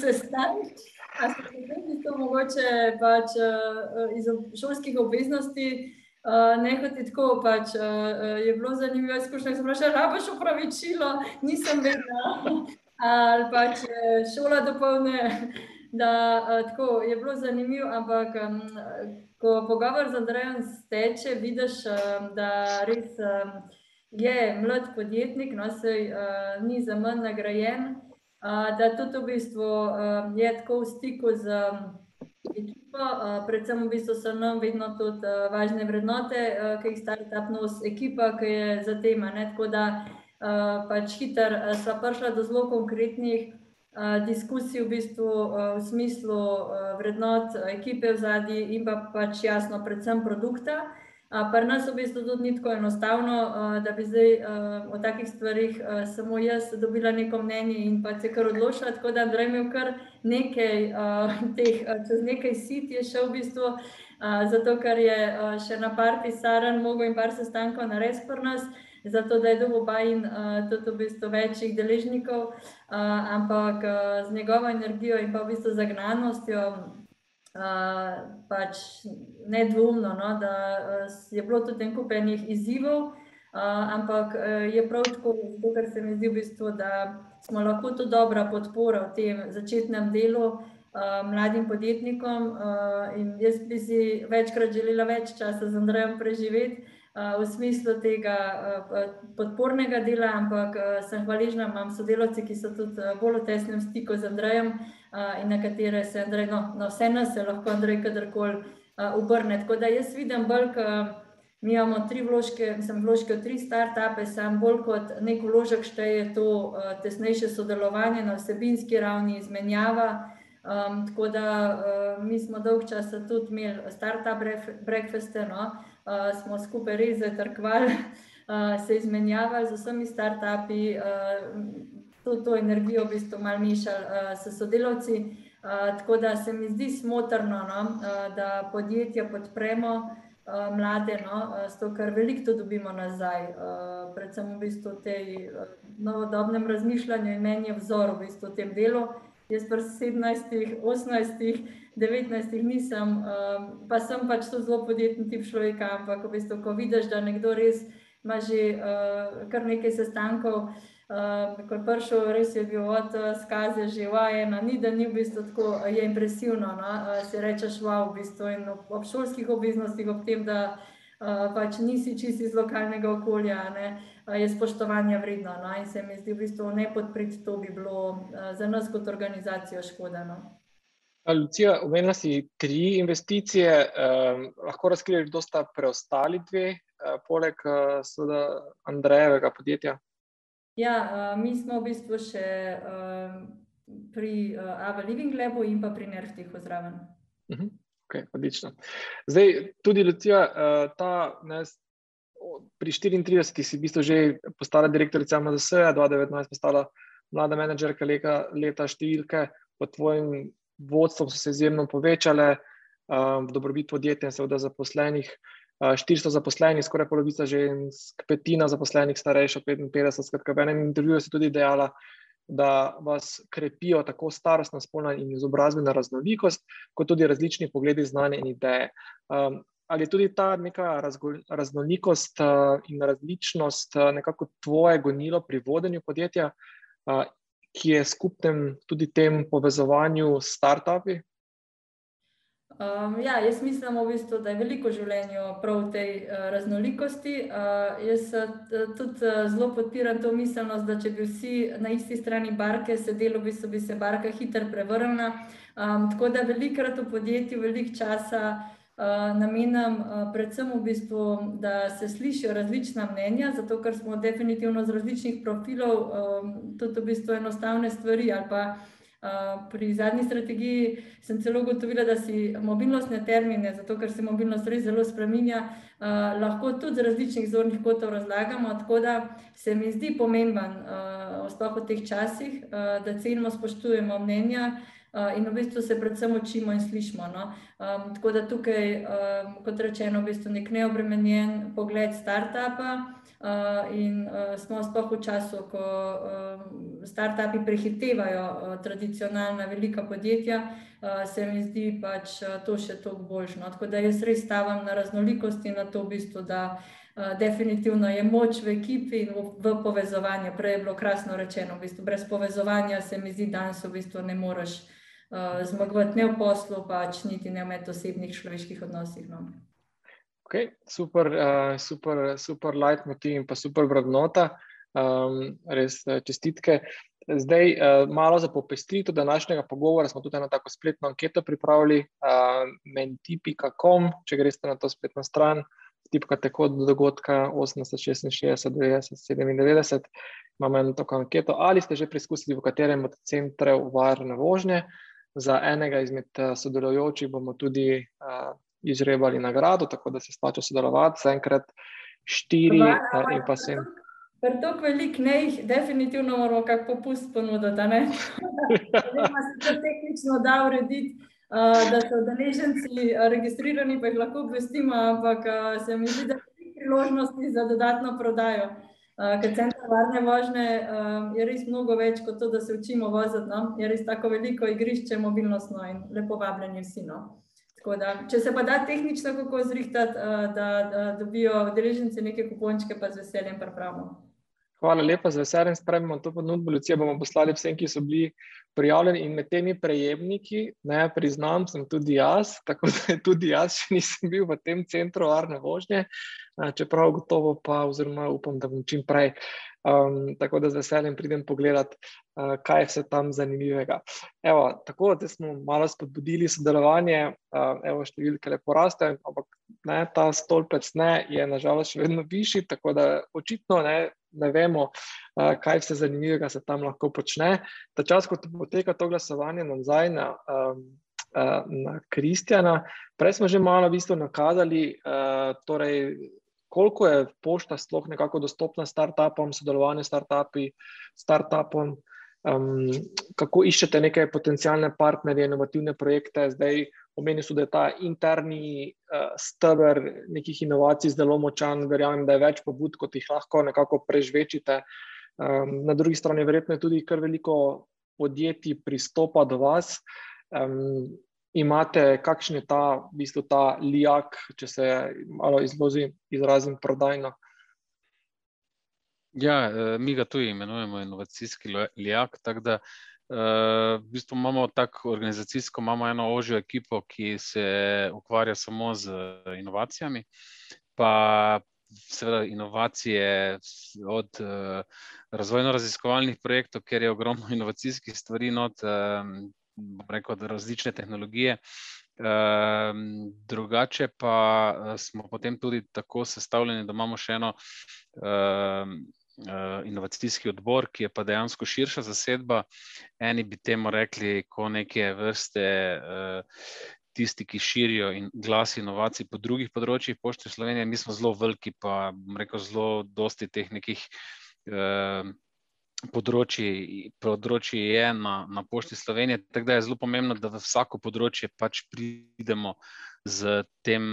se stati. Ali se mi zdi, mogoče pač, iz šolskih obveznosti. Uh, Nehati tako, pač, uh, je bilo zanimivo izkušnja. Rekla, da boš upravičilo, nisem vedela. Ali pač šola dopolne, da uh, tako, je bilo zanimivo, ampak um, ko pogovor z Andrejem steče, vidiš, da res je mlad podjetnik, no se ni za manj nagrajen, da tudi v bistvu je tako v stiku z. Ekipo, predvsem v bistvu so nam vedno tudi važne vrednote, ki jih startup nos, ekipa, ki je za tem. Tako da pač hiter sva prišla do zelo konkretnih diskusij v bistvu v smislu vrednot ekipe v zadnji in pa pač jasno predvsem produkta. Pri nas v bistvu tudi ni tako enostavno, da bi zdaj o takih stvarih samo jaz dobila neko mnenje in pa se kar odločila. Tako da Andrej imel kar nekaj teh, čez nekaj sit je šel v bistvu, zato ker je še na par pisaren mogel in par sestankov narediti pri nas, zato da je dobil bajin tudi v bistvu večjih deležnikov, ampak z njegovo energijo in pa v bistvu zagnanostjo pač nedvomno, no, da je bilo tudi kup enih izzivov, ampak je prav tako, ker se mi zdi v bistvu, da smo lahko tudi dobra podpora v tem začetnem delu mladim podjetnikom. In jaz bi si večkrat želela več časa z Andrejem preživeti v smislu tega podpornega dela, ampak sem hvaležna, imam sodelavce, ki so tudi bolj v tesnem stiku z Andrejem in na katere se Andrej, no, na vse nas se lahko Andrej kadarkoli obrne. Tako da jaz vidim bolj, mi imamo tri vložke, sem vložke v tri start-upe, sam bolj kot nek vložek šteje to tesnejše sodelovanje na vsebinski ravni, izmenjava. Um, tako da uh, mi smo dolg časa tudi imeli start-up breakfaste, no? Uh, smo skupaj res zatrkvali, uh, se izmenjavali z vsemi start-upi, uh, to, to energijo v bistvu malo mišali uh, s sodelavci. Uh, tako da se mi zdi smotrno, no, uh, da podjetja podpremo uh, mlade, no, zato ker veliko to dobimo nazaj, predvsem v bistvu tej novodobnem razmišljanju in meni je vzor v bistvu v tem delu. Jaz pa 17, 18, 19 nisem, um, pa sem pač to zelo podjetni tip človeka, ampak v bistvu, ko vidiš, da nekdo res ima že uh, kar nekaj sestankov, uh, ko je prišel, res je bil od uh, skaze že vajena, ni da ni v bistvu tako, je impresivno, no? uh, si rečeš wow, v bistvu in ob, ob šolskih obveznostih, ob tem, da uh, pač nisi čisti iz lokalnega okolja, ne? je spoštovanja vredno. No? In se mi zdi, v bistvu ne podpreti to bi bilo uh, za nas kot organizacijo škodeno. Lucija, omenila si tri investicije, um, lahko razkriješ, kdo sta preostali dve, uh, poleg uh, Andrejevega podjetja? Ja, uh, mi smo v bistvu še uh, pri uh, Ava Living Labu in pa pri Nerftihu zraven. Uh -huh. okay, odlično. Zdaj, tudi Lucija, uh, ta ne, pri 34, si v bistvu že postala direktorica MDS, 2019 postala mlada menedžerka leta, leta številke, pod tvojim vodstvom so se izjemno povečale, um, v dobrobit podjetja in seveda zaposlenih. Uh, 400 zaposlenih, skoraj polovica žensk, petina zaposlenih, starejša 55. Skratka, v enem intervjuju si tudi dejala, da vas krepijo tako starostna, spolna in izobrazbena raznolikost, kot tudi različni pogledi, znanje in ideje. Um, ali je tudi ta neka raznolikost uh, in različnost uh, nekako tvoje gonilo pri vodenju podjetja, uh, ki je skupnem tudi tem povezovanju s start-upi? Um, ja, jaz mislim, v bistvu, da je veliko življenja prav v tej uh, raznolikosti. Uh, jaz uh, tudi uh, zelo podpiram to miselnost, da če bi vsi na isti strani barke sedeli, v bistvu bi se barka hitro prevrnila. Um, tako da velikrat v podjetju veliko časa Eh, namenam uh, predvsem v bistvu, da se slišijo različna mnenja, zato ker smo definitivno z različnih profilov, um, tudi v bistvu enostavne stvari ali pa Pri zadnji strategiji sem celo ugotovila, da si mobilnostne termine, zato ker se mobilnost res zelo spremenja, lahko tudi z različnih zornih kotov razlagamo. Tako da se mi zdi pomemben, sploh v teh časih, da cenimo, spoštujemo mnenja in v bistvu se predvsem učimo in slišimo. No. Tako da tukaj, kot rečeno, v bistvu nek neobremenjen pogled startupa. In smo sploh v času, ko startupi prehitevajo tradicionalna velika podjetja, se mi zdi pač to še toliko boljše, no. Tako da jaz res stavim na raznolikost in na to v bistvu, da definitivno je moč v ekipi in v povezovanju. Prej je bilo krasno rečeno, v bistvu brez povezovanja, se mi zdi, danes v bistvu ne moreš zmagovati ne v poslu, pač niti ne v medosebnih človeških odnosih, no. Okej, super, super, super leitmotiv in pa super vrednota. Res čestitke. Zdaj, malo za popestritev današnjega pogovora smo tudi eno tako spletno anketo pripravili, menti.com, če greste na to spletno stran, vtipkate kod dogodka osemdeset šestinšestdeset devetdeset sedemindevetdeset, imamo eno tako anketo, ali ste že preizkusili v katerem od centrov varne vožnje. Za enega izmed sodelujočih bomo tudi izžrebali nagrado, tako da se splača sodelovati, zaenkrat štiri in pa sedem. Pri toliko veliko ne-ih definitivno moramo kak popust ponuditi, ne. Oziroma se to tehnično da urediti, da so udeleženci registrirani, pa jih lahko obvestimo, ampak se mi zdi, da ni priložnosti za dodatno prodajo. Ker center varne vožnje je res mnogo več kot to, da se učimo voziti, no. Je res tako veliko igrišče mobilnostno in lepo vabljeni vsi, no. Tako da, če se pa da tehnično kako zrihtati, da, da dobijo udeleženci neke kupončke, pa z veseljem pripravimo. Hvala lepa, z veseljem sprejmemo to ponudbo, Lucija, bomo poslali vsem, ki so bili prijavljeni, in med temi prejemniki, ne, priznam, sem tudi jaz, tako da tudi jaz še nisem bil v tem centru varne vožnje, čeprav gotovo pa oziroma upam, da bom čim prej. Tako da z veseljem pridem pogledat, kaj je vse tam zanimivega. Evo, tako, zdaj smo malo spodbudili sodelovanje, evo, številke lepo rastejo, ampak ne, ta stolpec ne je na žalost še vedno višji, tako da očitno, ne, ne vemo, kaj vse zanimivega se tam lahko počne. Ta čas, ko poteka to glasovanje nazaj na na Kristjana, prej smo že malo v bistvu nakazali, torej koliko je pošta sploh nekako dostopna startupom, sodelovanje s startupi, startupom, kako iščete neke potencialne partnerje, inovativne projekte, zdaj omenil si, da je ta interni steber nekih inovacij zelo močan, verjamem, da je več pobud, kot jih lahko nekako prežvečite. Na drugi strani verjetno je tudi kar veliko podjetij pristopa do vas. Imate, kakšen je ta, v bistvu ta lijak, če se malo izrazim prodajno? Ja, mi ga tudi imenujemo inovacijski lijak, tako da v bistvu imamo tako organizacijsko, imamo eno ožjo ekipo, ki se ukvarja samo z inovacijami. Pa seveda inovacije od razvojno-raziskovalnih projektov, kjer je ogromno inovacijskih stvari not, rekel, različne tehnologije. Drugače pa smo potem tudi tako sestavljeni, da imamo še eno inovacijski odbor, ki je pa dejansko širša zasedba. Eni bi temu rekli ko neke vrste tisti, ki širijo glas inovacij po drugih področjih Pošte Slovenije, mi smo zelo veliki pa, rekel, zelo dosti teh nekih področij, področij je na, na Pošti Slovenije, tako da je zelo pomembno, da v vsako področje pač pridemo s tem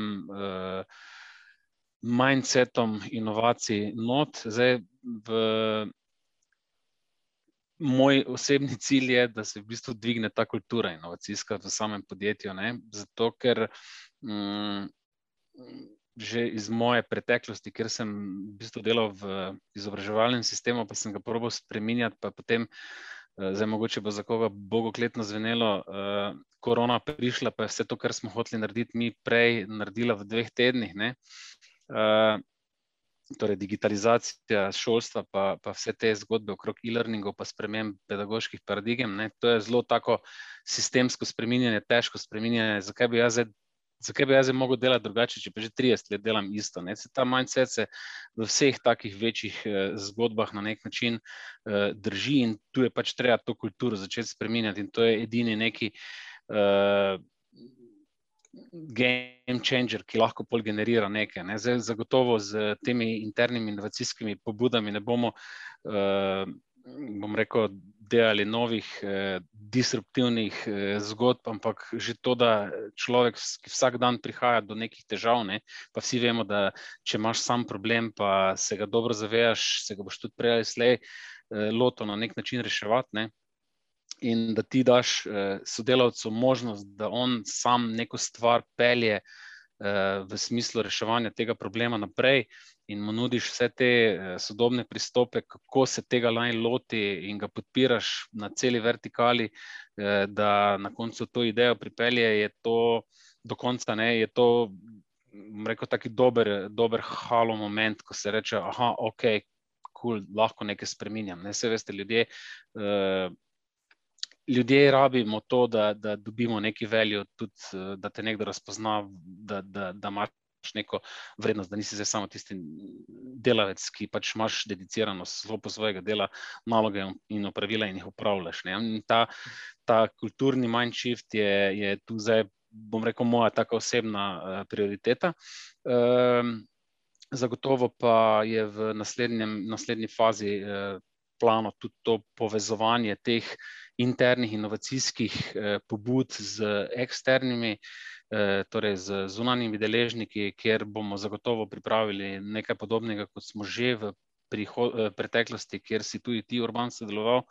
mindsetom inovacij not. Zdaj v moj osebni cilj je, da se v bistvu dvigne ta kultura inovacijska v samem podjetju, ne, zato ker že iz moje preteklosti, ker sem v bistvu delal v izobraževalnem sistemu, pa sem ga probal spreminjati, pa potem, zdaj mogoče bo za koga bogokletno zvenelo, korona prišla, pa je vse to, kar smo hoteli narediti mi prej, naredila v dveh tednih, ne. Torej digitalizacija šolstva pa, pa vse te zgodbe okrog e-learningov pa sprememb pedagoških paradigem, ne, to je zelo tako sistemsko spreminjanje, težko spreminjanje, zakaj bi jaz zdaj zakaj bi jaz mogel delati drugače, če pa že 30 let delam isto. Ne? Se ta mindset se v vseh takih večjih eh, zgodbah na nek način eh, drži in tu je pač treba to kulturo začeti spremenjati in to je edini neki. Eh, Game changer, ki lahko pol generira nekaj. Ne. Zdaj, zagotovo z temi internimi inovacijskimi pobudami ne bomo uh, bom rekel, delali novih eh, disruptivnih eh, zgodb, ampak že to, da človek, ki vsak dan prihaja do nekih težav, ne, pa vsi vemo, da če imaš sam problem, pa se ga dobro zavedaš, se ga boš tudi prej ali slej eh, loto na nek način reševati. Ne. In da ti daš eh, sodelavcu možnost, da on sam neko stvar pelje eh, v smislu reševanja tega problema naprej, in mu nudiš vse te eh, sodobne pristope, kako se tega naj loti, in ga podpiraš na celi vertikali, eh, da na koncu to idejo pripelje, je to do konca, ne, je to, rekel, taki dober, dober halo moment, ko se reče, aha, ok, cool, lahko nekaj spremenjam. Ne, vse veste, ljudje. Uh, Ljudje rabimo to, da, da dobimo neki veljo, tudi da te nekdo razpozna, da, da, da imaš neko vrednost, da nisi samo tisti delavec, ki pač imaš dedicirano slovo svojega dela, naloge in opravila in jih upravljaš. In ta, ta kulturni mindshift je, je tu zdaj, bom rekel, moja taka osebna uh, prioriteta. Um, zagotovo pa je v naslednji fazi uh, plano tudi to povezovanje teh internih inovacijskih uh, pobud z eksternimi. Eh, torej z zunanjimi deležniki, kjer bomo zagotovo pripravili nekaj podobnega, kot smo že v eh, preteklosti, kjer si tudi ti urban sodeloval.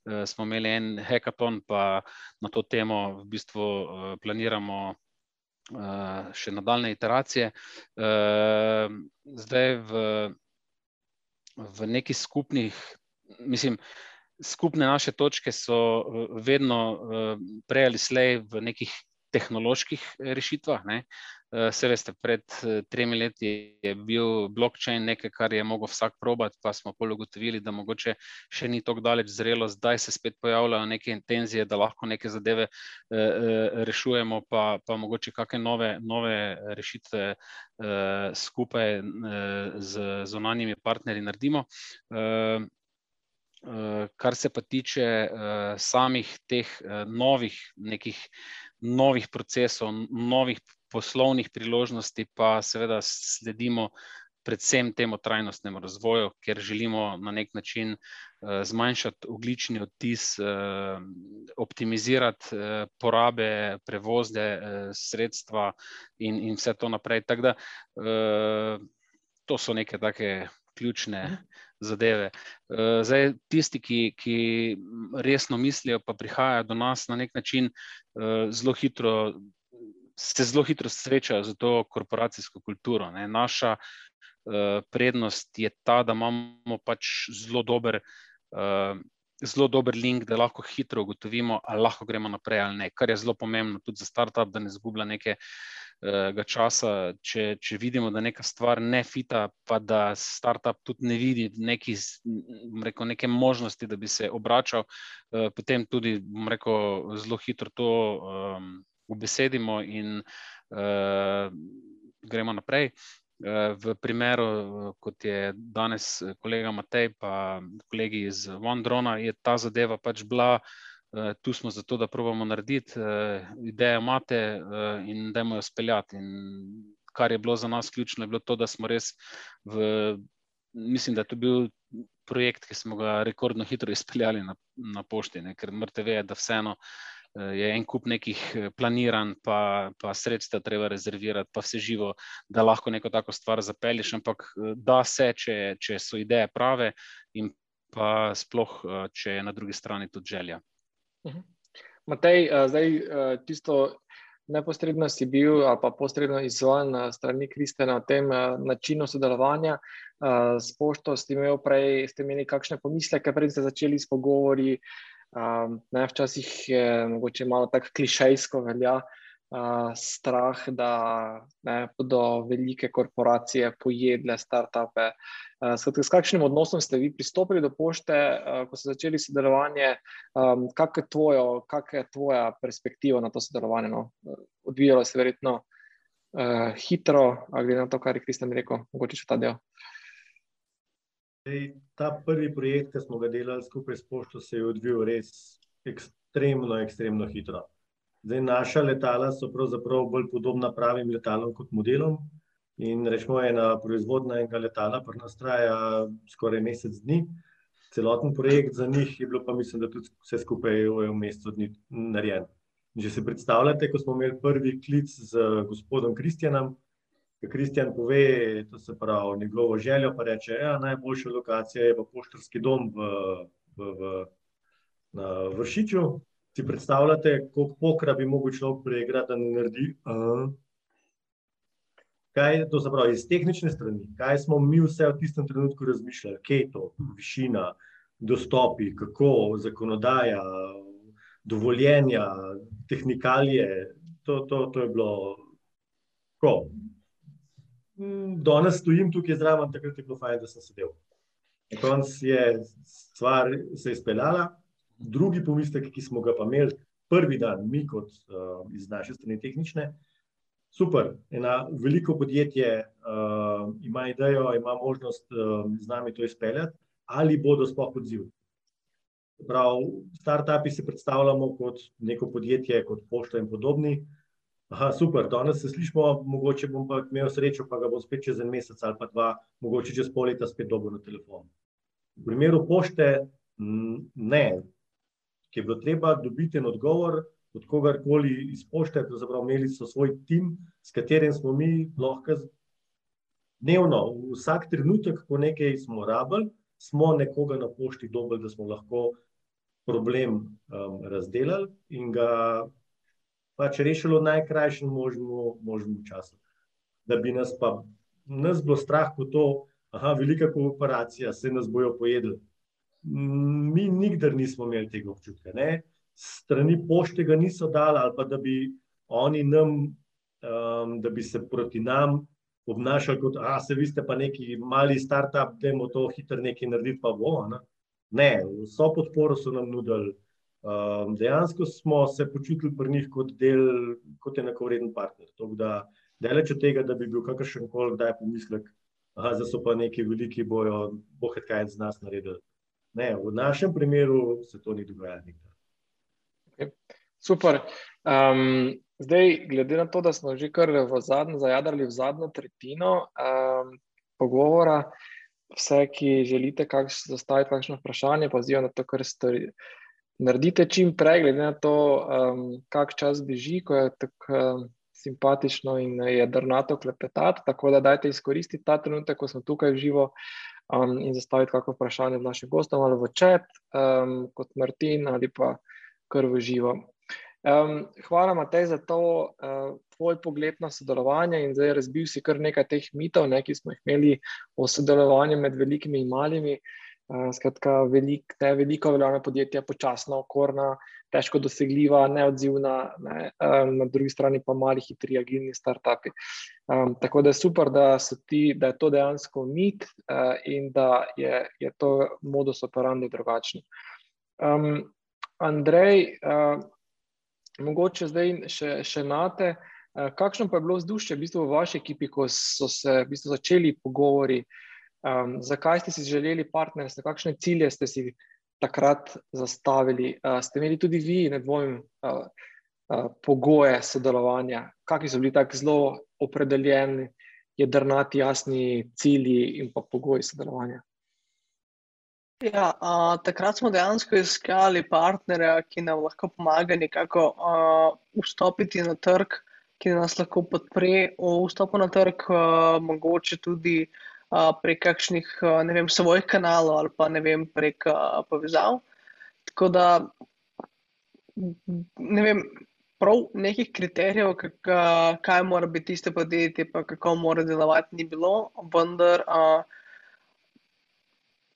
Uh, smo imeli en hackathon, pa na to temo v bistvu planiramo še nadaljne iteracije. Zdaj v, v neki skupnih, mislim, skupne naše točke so vedno prej ali slej v nekih tehnoloških eh, rešitvah. Vse eh, veste, pred eh, tremi leti je bil blockchain nekaj, kar je mogel vsak probati, pa smo pol ugotovili, da mogoče še ni tako daleč zrelo, zdaj se spet pojavljajo neke intenzije, da lahko neke zadeve rešujemo, pa, pa mogoče kakšne nove, nove rešitve skupaj z zunanjimi partnerji naredimo. Kar se pa tiče samih teh novih nekih novih procesov, novih poslovnih priložnosti, pa seveda sledimo predvsem temu trajnostnemu razvoju, ker želimo na nek način uh, zmanjšati oglični odtis, uh, optimizirati uh, porabe, prevozne uh, sredstva in, in vse to naprej. Tako da uh, to so neke take ključne. Mhm zadeve. Eh, zdaj, tisti, ki, ki resno mislijo, pa prihajajo do nas na nek način, eh, zelo hitro, se zelo hitro srečajo z to korporacijsko kulturo. Ne. Naša eh, prednost je ta, da imamo pač zelo dober. Zelo dober link, da lahko hitro ugotovimo, ali lahko gremo naprej ali ne, kar je zelo pomembno tudi za startup, da ne zgublja nekaj uh, časa, če, če vidimo, da neka stvar ne fita, pa da startup tudi ne vidi neki, rekel, neke možnosti, da bi se obračal, uh, potem tudi rekel, zelo hitro to um, ubesedimo in uh, gremo naprej. V primeru, kot je danes kolega Matej, pa kolegi iz OneDrona, je ta zadeva pač bila uh, tu smo zato, da pravimo narediti, uh, ideje imate uh, in da jo speljati. In kar je bilo za nas ključno, je bilo to, da smo res v, mislim, da je to bil projekt, ki smo ga rekordno hitro izpeljali na, na pošti, ne? ker morate vedeti, da vseeno. Je en kup nekih planiran, pa, pa sredstva treba rezervirati, pa vse živo, da lahko neko tako stvar zapelješ, ampak da se, če, če so ideje prave, in pa sploh, če je na drugi strani tudi želja. Mhm. Matej, eh, zdaj eh, tisto neposredno si bil ali pa posredno izvoljen na strani Kristjana o tem eh, načinu sodelovanja s pošto, ste imeli prej, ste imeli kakšne pomisleke, prej ste začeli s pogovori, ne, včasih je mogoče malo tako klišejsko velja, strah, da ne, bodo velike korporacije pojedle start-upe. S kakšnim odnosom ste vi pristopili do pošte, ko ste začeli sodelovanje? Kakšna je, kak je tvoja perspektiva na to sodelovanje? No? Odvijalo se verjetno uh, hitro, glede na to, kar je Kristjan rekel, mogoče še ta del. Ej, ta prvi projekt, ki smo ga delali skupaj s Pošto, se je odvijal res ekstremno, ekstremno hitro. Zdaj, naša letala so pravzaprav bolj podobna pravim letalom kot modelom. In rečemo, ena proizvodna enega letala, pa nas traja skoraj mesec dni. Celoten projekt za njih je bilo, pa mislim, da tudi vse skupaj v mesecu dni narejen. Že se predstavljate, ko smo imeli prvi klic z gospodom Kristjanom, ki Kristjan pove, to se pravi, njegovo željo, pa reče, da ja, najboljša lokacija je pa poštarski dom v, v, v, na Vršiču. Si predstavljate, koliko pokra bi mogel človek preigrati, da ne naredi? Uh. Kaj je to, se pravi, iz tehnične strani? Kaj smo mi vse v tistem trenutku razmišljali? Kje je to, višina, dostopi, kako, zakonodaja, dovoljenja, tehnikalije, to, to, to je bilo tako. Mm, danes stojim tukaj zraven, takrat je bilo fajn, da sem sedel. Na koncu je stvar se izpeljala, drugi pomislek, ki smo ga pa imeli prvi dan, mi kot uh, iz naše strani tehnične, super, ena veliko podjetje uh, ima idejo, ima možnost uh, z nami to izpeljati, ali bodo sploh odzivni. Prav, startupi se predstavljamo kot neko podjetje, kot pošta in podobni. Aha, super, danes se slišimo, mogoče bom pa imel srečo, pa ga bom spet čez en mesec ali pa dva, mogoče čez pol leta spet dobil na telefon. V primeru pošte, ne, ki je bilo treba dobiti en odgovor od kogarkoli iz pošte, pravzaprav imeli so svoj tim, s katerim smo mi lahko dnevno, vsak trenutek, ko nekaj smo rabili, smo nekoga na pošti dobili, da smo lahko problem um, razdelali in ga pač rešili v najkrajšem možnem, možnem času. Da bi nas pa nas bilo strah, ko to, aha, velika kooperacija, se nas bojo pojedli. Mi nikdar nismo imeli tega občutka. Ne? Strani pošte ga niso dali, ali pa da bi oni nam, um, da bi se proti nam obnašali kot, a se vi ste pa neki mali start-up, da imamo to hitro nekaj narediti, pa bo. Ne? Ne, vso podporo so nam nudili. Um, dejansko smo se počutili pri njih kot del, kot enakovreden partner. Da, daleč od tega, da bi bil kakršen koli kdaj pomislek, da so pa neki veliki bojo, bohe kaj z nas naredili. Ne, v našem primeru se to ni dogajalo. Okay. Super. Um, zdaj, glede na to, da smo že kar v zadnjem, zajadrali v zadnjo tretjino um, pogovora, vse, ki želite kakš, zastaviti kakšno vprašanje, pozivam na to, kar stori. Naredite čim prej, glede na to, um, kak čas beži, ko je tako um, simpatično in jedrnato klepetati. Tako da dajte izkoristiti ta trenutek, ko smo tukaj v živo um, in zastaviti kakšno vprašanje v našem gostom ali v čat, um, kot Martin ali pa kar v živo. Um, hvala, Matej, za to uh, tvoj pogled na sodelovanje in zdaj razbil si kar nekaj teh mitov, ne, ki smo jih imeli o sodelovanju med velikimi in malimi. Uh, skratka, velik, ne, veliko veljavna podjetja, počasna, okorna, težko dosegljiva, neodzivna, ne, um, na drugi strani pa mali, hitri, agilni startupi. Um, tako da je super, da, ti, da je to dejansko mit uh, in da je, je to modus operandi drugačen. Um, Andrej, uh, mogoče zdaj še, še nate. Eh, kakšno pa je bilo vzdušje v, bistvu v vaši ekipi, ko so se v bistvu začeli pogovori, um, zakaj ste si želeli partnerstva, kakšne cilje ste si takrat zastavili? Uh, ste imeli tudi vi, ne dvomim, uh, uh, pogoje sodelovanja, kakšni so bili tako zelo opredeljeni, jedrnati, jasni cilji in pa pogoji sodelovanja? Ja, a, takrat smo dejansko iskali partnerja, ki nam lahko pomaga nekako a, vstopiti na trg, ki nas lahko podpre v vstopu na trg, a, mogoče tudi a, prek kakšnih ne vem, svojih kanalov ali pa ne vem, prek a, povezav. Tako da ne vem. Prav nekih kriterijev, kak, kaj mora biti tiste podjetje, pa kako mora delovati, ni bilo, vendar uh,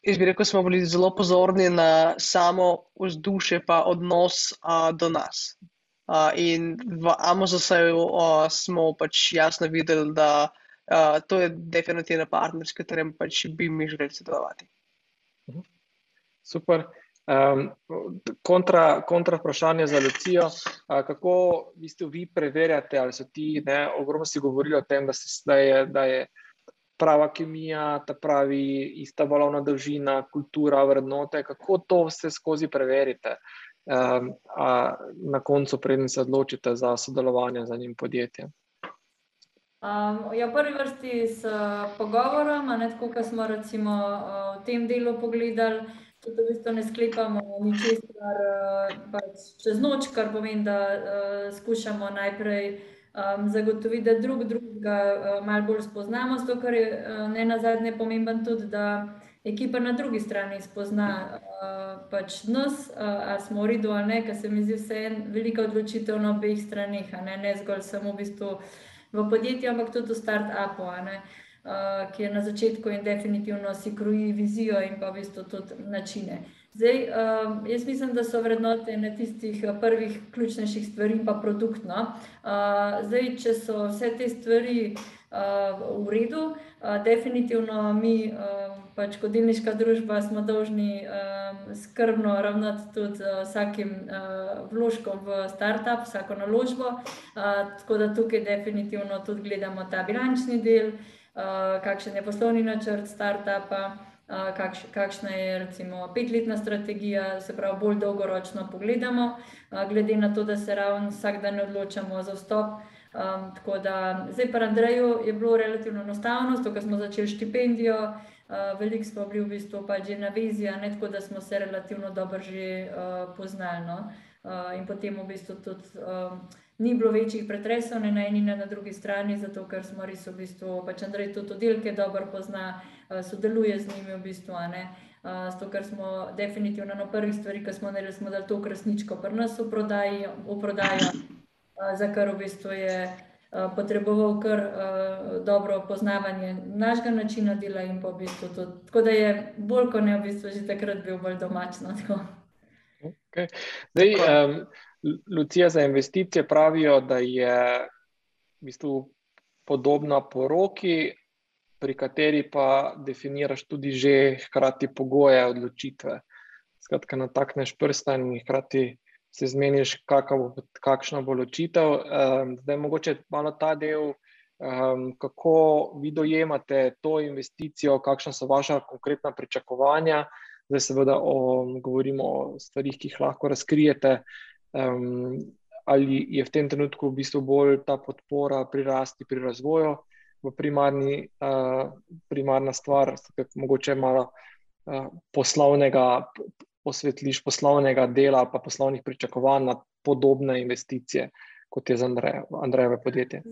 Jaz bi rekel, smo bili zelo pozorni na samo vzdušje, pa odnos a, do nas. A, in v Amazonu smo pač jasno videli, da a, to je definitivno partner, s katerim pač bi mi želeli sodelovati. Mhm. Super. Um, kontra, kontra vprašanje za Lucijo, kako v bistvu vi preverjate, ali so ti, ne, ogromno si govorili o tem, da, se, da, je, da je prava kemija, ta pravi ista valovna dolžina, kultura, vrednote, kako to vse skozi preverite um, na koncu, preden se odločite za sodelovanje z njim podjetjem. Um, ja, v prvi vrsti s pogovorom, ne tako, kot smo recimo v tem delu pogledali, tudi v bistvu ne sklepamo ničesar uh, pač čez noč, kar pomeni, da uh, skušamo najprej um, zagotoviti, da drug drugega uh, malo bolj spoznamo, zato ker je uh, ne na zadnje pomemben tudi, da ekipa na drugi strani spozna uh, pač nas, uh, ali smo v redu ali ne, ker se mi zdi vse en velika odločitev na obeh stranih, ne, ne zgolj samo v bistvu v podjetju, ampak tudi v start-upu. Uh, ki je na začetku in definitivno si kroji vizijo in pa v bistvu tudi načine. Zdaj, uh, jaz mislim, da so vrednote ena tistih uh, prvih ključnejših stvari, pa produktno. Uh, zdaj, če so vse te stvari uh, v redu, uh, definitivno mi, uh, pač kot delniška družba, smo dolžni uh, skrbno ravnati tudi z vsakim uh, vložkom v startup, vsako naložbo. Uh, tako da tukaj definitivno tudi gledamo ta bilančni del, uh, kakšen je poslovni načrt startupa kakš, kakšna je recimo petletna strategija, se pravi, bolj dolgoročno pogledamo, glede na to, da se ravno vsak dan odločamo za vstop. Um, tako da zdaj pa Andreju je bilo relativno enostavno, zato smo začeli štipendijo, uh, veliko smo bili v bistvu pa že na viziji, tako da smo se relativno dobro že uh, poznali. No? Uh, in potem v bistvu tudi. Um, ni bilo večjih pretresov, ne na eni, ne na drugi strani, zato ker smo res v bistvu, pač Andrej tudi oddelke dobro pozna, eh, sodeluje z njimi v bistvu. Uh, zato, ker smo definitivno na prvih stvarih, ki smo naredili, smo dali to krasničko, pri nas v prodaji, v prodaji uh, za kar v bistvu je uh, potreboval kar uh, dobro poznavanje našega načina dela in pa v bistvu to. Tako da je bolj kot ne v bistvu že takrat bil bolj domačno. Okay. Zdaj, um, Lucija za investicije pravijo, da je v bistvu podobna poroki, pri kateri pa definiraš tudi že hkrati pogoje odločitve. Skratka, natakneš prsta in hkrati se zmeniš, bo, kakšna bo odločitev. Um, zdaj, mogoče malo ta del, um, kako vi dojemate to investicijo, kakšna so vaša konkretna pričakovanja. Zdaj, seveda, o, govorimo o stvarih, ki jih lahko razkrijete. Um, ali je v tem trenutku v bistvu bolj ta podpora pri rasti, pri razvoju, v primarni, uh, primarna stvar, da mogoče malo uh, poslovnega, osvetliš poslovnega dela, pa poslovnih pričakovanj na podobne investicije. Kot je za Andrejevo podjetje.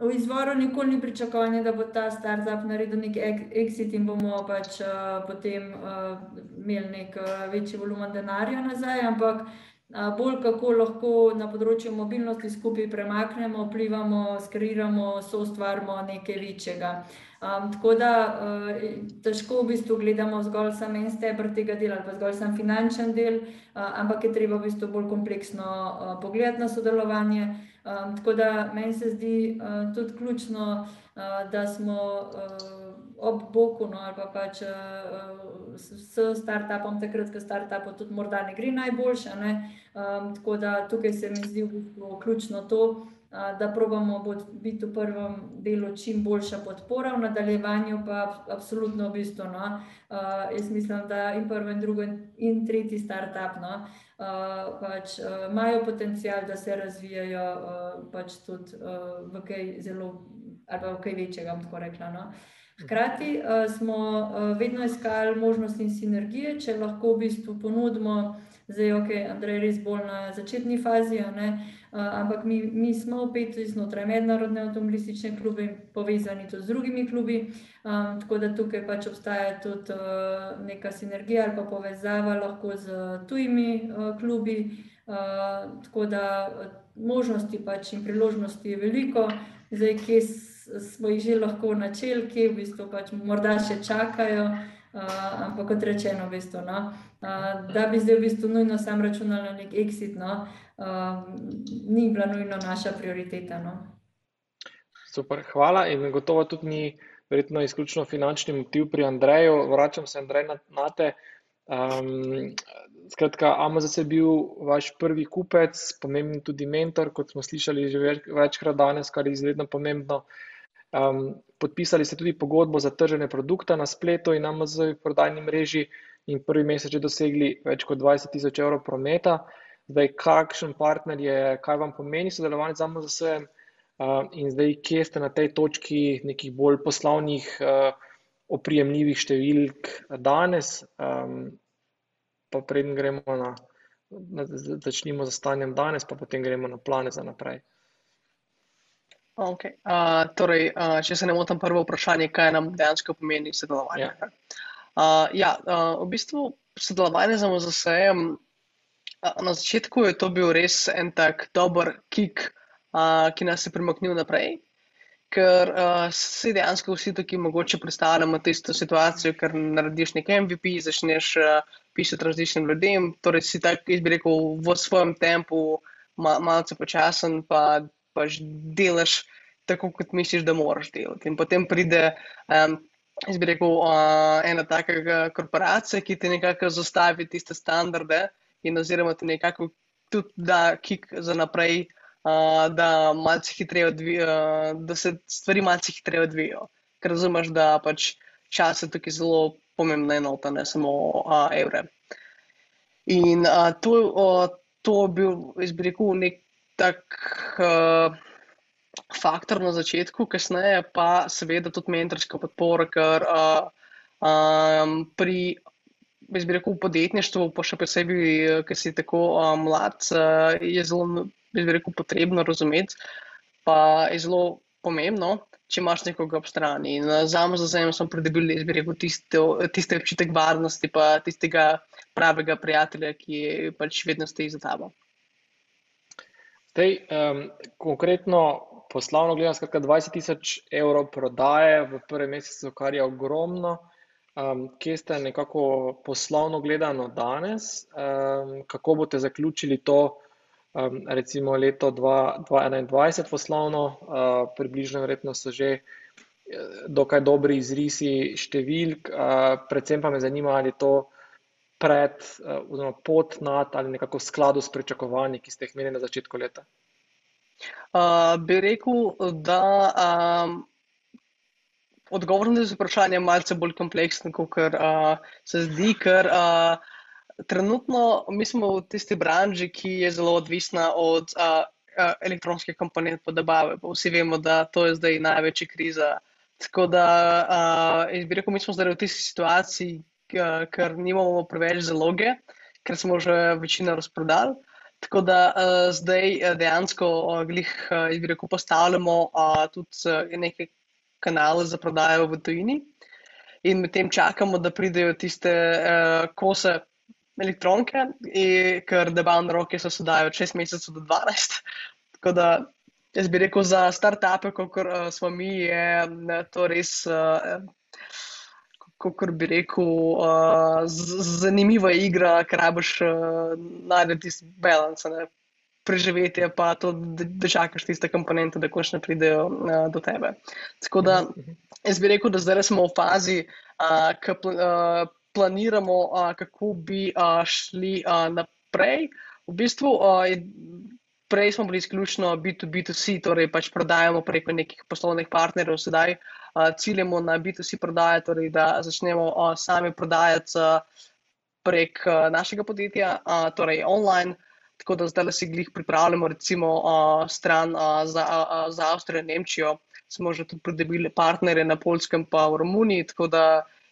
V izvoru nikoli ni pričakovanje, da bo ta startup naredil nek exit in bomo pač uh, potem uh, imeli nek uh, večji volumen denarja nazaj, ampak bolj kako lahko na področju mobilnosti skupaj premaknemo, vplivamo, skreiramo, so ustvarjamo nekaj večjega. Um, tako da uh, težko v bistvu gledamo zgolj samo en stebr tega dela, ali pa zgolj samo finančen del, uh, ampak je treba v bistvu bolj kompleksno uh, pogledati na sodelovanje. Um, tako da meni se zdi uh, tudi ključno, uh, da smo. Uh, ob boku, no, ali pa pač uh, s startupom, takrat, ko startupu tudi morda ne gre najboljše. Ne? Um, tako da tukaj se mi zdi v bistvu ključno to, uh, da probamo biti v prvem delu čim boljša podpora, v nadaljevanju pa absolutno v bistvu. No? Uh, jaz mislim, da in prvi, in drugi, in tretji startup. No? Uh, pač, uh, imajo potencial, da se razvijajo uh, pač tudi uh, v kaj zelo, ali pa v kaj večjega, tako rekla. No? Uh, Hkrati uh, smo uh, vedno iskali možnosti in sinergije, če lahko v bistvu ponudimo, zdaj, ok, Andrej je res bolj na začetni fazi, uh, ampak mi, mi smo opet znotraj mednarodne avtomobilistične klube in povezani tudi z drugimi klubi. Um, tako da tukaj pač obstaja tudi uh, neka sinergija ali pa povezava lahko z tujimi uh, klubi. Uh, tako da možnosti pač in priložnosti je veliko, zdaj, kje smo jih že lahko načeli, ki v bistvu pač morda še čakajo. Uh, ampak kot rečeno, v bistvu, no, uh, da bi zdaj v bistvu nujno sam računal na nek exit, no, uh, ni bila nujno naša prioriteta. No. Super, hvala. In gotovo tudi ni verjetno izključno finančni motiv pri Andreju. Vračam se, Andrej, na, na te. Um, skratka, Amazon je bil vaš prvi kupec, pomemben tudi mentor, kot smo slišali že več, večkrat danes, kar je izredno pomembno. Um, podpisali ste tudi pogodbo za trženje produkta na spletu in Amazon prodajni mreži in prvi mesec že dosegli več kot 20 tisoč evrov prometa. Zdaj, kakšen partner je, kaj vam pomeni sodelovanje z Amazon uh, in zdaj, kje ste na tej točki nekih bolj poslovnih uh, oprijemljivih številk danes, um, pa predem gremo na, na začnimo z stanjem danes, pa potem gremo na plane za naprej. Okay. Uh, torej, uh, če se ne motim, prvo vprašanje, kaj nam dejansko pomeni sodelovanje. Ja. Uh, ja, uh, v bistvu sodelovanje z MZS-jem, uh, na začetku je to bil res en tak dober kick, uh, ki nas je premaknil naprej ker uh, se dejansko vsi tukaj mogoče predstavljamo tisto situacijo, ker narediš nekaj MVP, začneš uh, pisati različnim ljudem, torej si tako, jaz bi rekel, v svojem tempu, ma, malce počasen, pa pač delaš tako, kot misliš, da moraš delati. In potem pride, um, jaz bi rekel, uh, ena taka korporacija, ki ti nekako zastavi tiste standarde in oziroma ti nekako tudi da kik za naprej da, odvi, uh, da se stvari malce hitreje odvijajo. Ker razumeš, da pač čas je tukaj zelo pomembna enota, ne samo uh, evre. In uh, to, uh, to je bil, jaz bi rekel, nek tak uh, faktor na začetku, kasneje pa seveda tudi mentorska podpora, ker uh, um, pri. Jaz bi rekel, v podjetništvu, pa še posebej, ker si tako uh, mlad, uh, je zelo bi rekel, potrebno razumeti, pa je zelo pomembno, če imaš nekoga ob strani. In eh, za me, za zame, smo pridobili, bi rekel, tiste, tiste občutek varnosti, pa tistega pravega prijatelja, ki pač vedno stoji za tabo. Tej, um, konkretno poslovno gledano, skratka 20 tisoč evrov prodaje v prvem mesecu, kar je ogromno. Um, kje ste nekako poslovno gledano danes, um, kako boste zaključili to um, recimo leto 2021 poslovno, uh, približno verjetno so že eh, dokaj dobri izrisi številk, uh, predvsem pa me zanima, ali to pred, uh, oziroma pod nad ali nekako v skladu s pričakovanji, ki ste jih imeli na začetku leta. Uh, bi rekel, da um, odgovor na to vprašanje je malce bolj kompleksen, kot uh, se zdi, ker uh, trenutno mi smo v tisti branži, ki je zelo odvisna od uh, elektronske komponente podabave. Vsi vemo, da to je zdaj največja kriza. Tako da, uh, bi rekel, mi smo zdaj v tisti situaciji, ker nimamo preveč zaloge, ker smo že večino razprodali. Tako da uh, zdaj dejansko, uh, glih, uh, bi rekel, postavljamo uh, tudi uh, neke kanale za prodajo v tujini. In medtem čakamo, da pridejo tiste uh, kose elektronke, ker debavne roke so sedaj od 6 mesecev do 12. Tako da jaz bi rekel, za start-upe, kot uh, smo mi, je to res, uh, kot bi rekel, uh, zanimiva igra, ker rabiš uh, najti tisti balans. Preživeti pa to, da čakaš tiste komponente, da končno pridejo uh, do tebe. Tako da jaz bi rekel, da zdaj smo v fazi, uh, ki uh, planiramo, uh, kako bi uh, šli uh, naprej. V bistvu, uh, prej smo bili izključno B2B2C, torej pač prodajamo preko nekih poslovnih partnerjev, sedaj uh, ciljamo na B2C prodaje, torej da začnemo uh, sami prodajati uh, prek uh, našega podjetja, uh, torej online. Tako da zdaj si glih pripravljamo, recimo, uh, stran uh, za, uh, za Avstrijo in Nemčijo. Smo že tudi pridobili partnerje na Polskem, pa v Romuniji. Tako da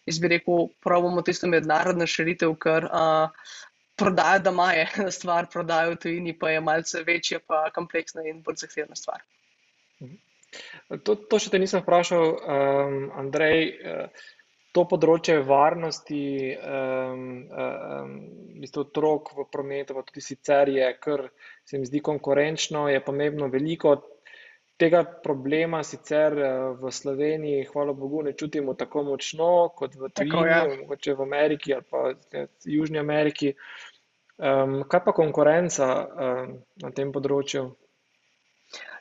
jaz bi rekel, pravimo tisto mednarodno širitev, ker uh, prodaja doma je stvar, prodaja v tujini pa je malce večja, pa kompleksna in bolj zahtevna stvar. Mhm. To, to še te nisem vprašal, um, Andrej. Uh, To področje varnosti, um, um, otrok v prometu, pa tudi sicer je, kar se mi zdi konkurenčno, je pomembno. Veliko tega problema sicer eh, v Sloveniji, hvala Bogu, ne čutimo tako močno kot v Tunisu, ja. mogoče v Ameriki ali pa v Južni Ameriki. Um, kaj pa konkurenca um, na tem področju?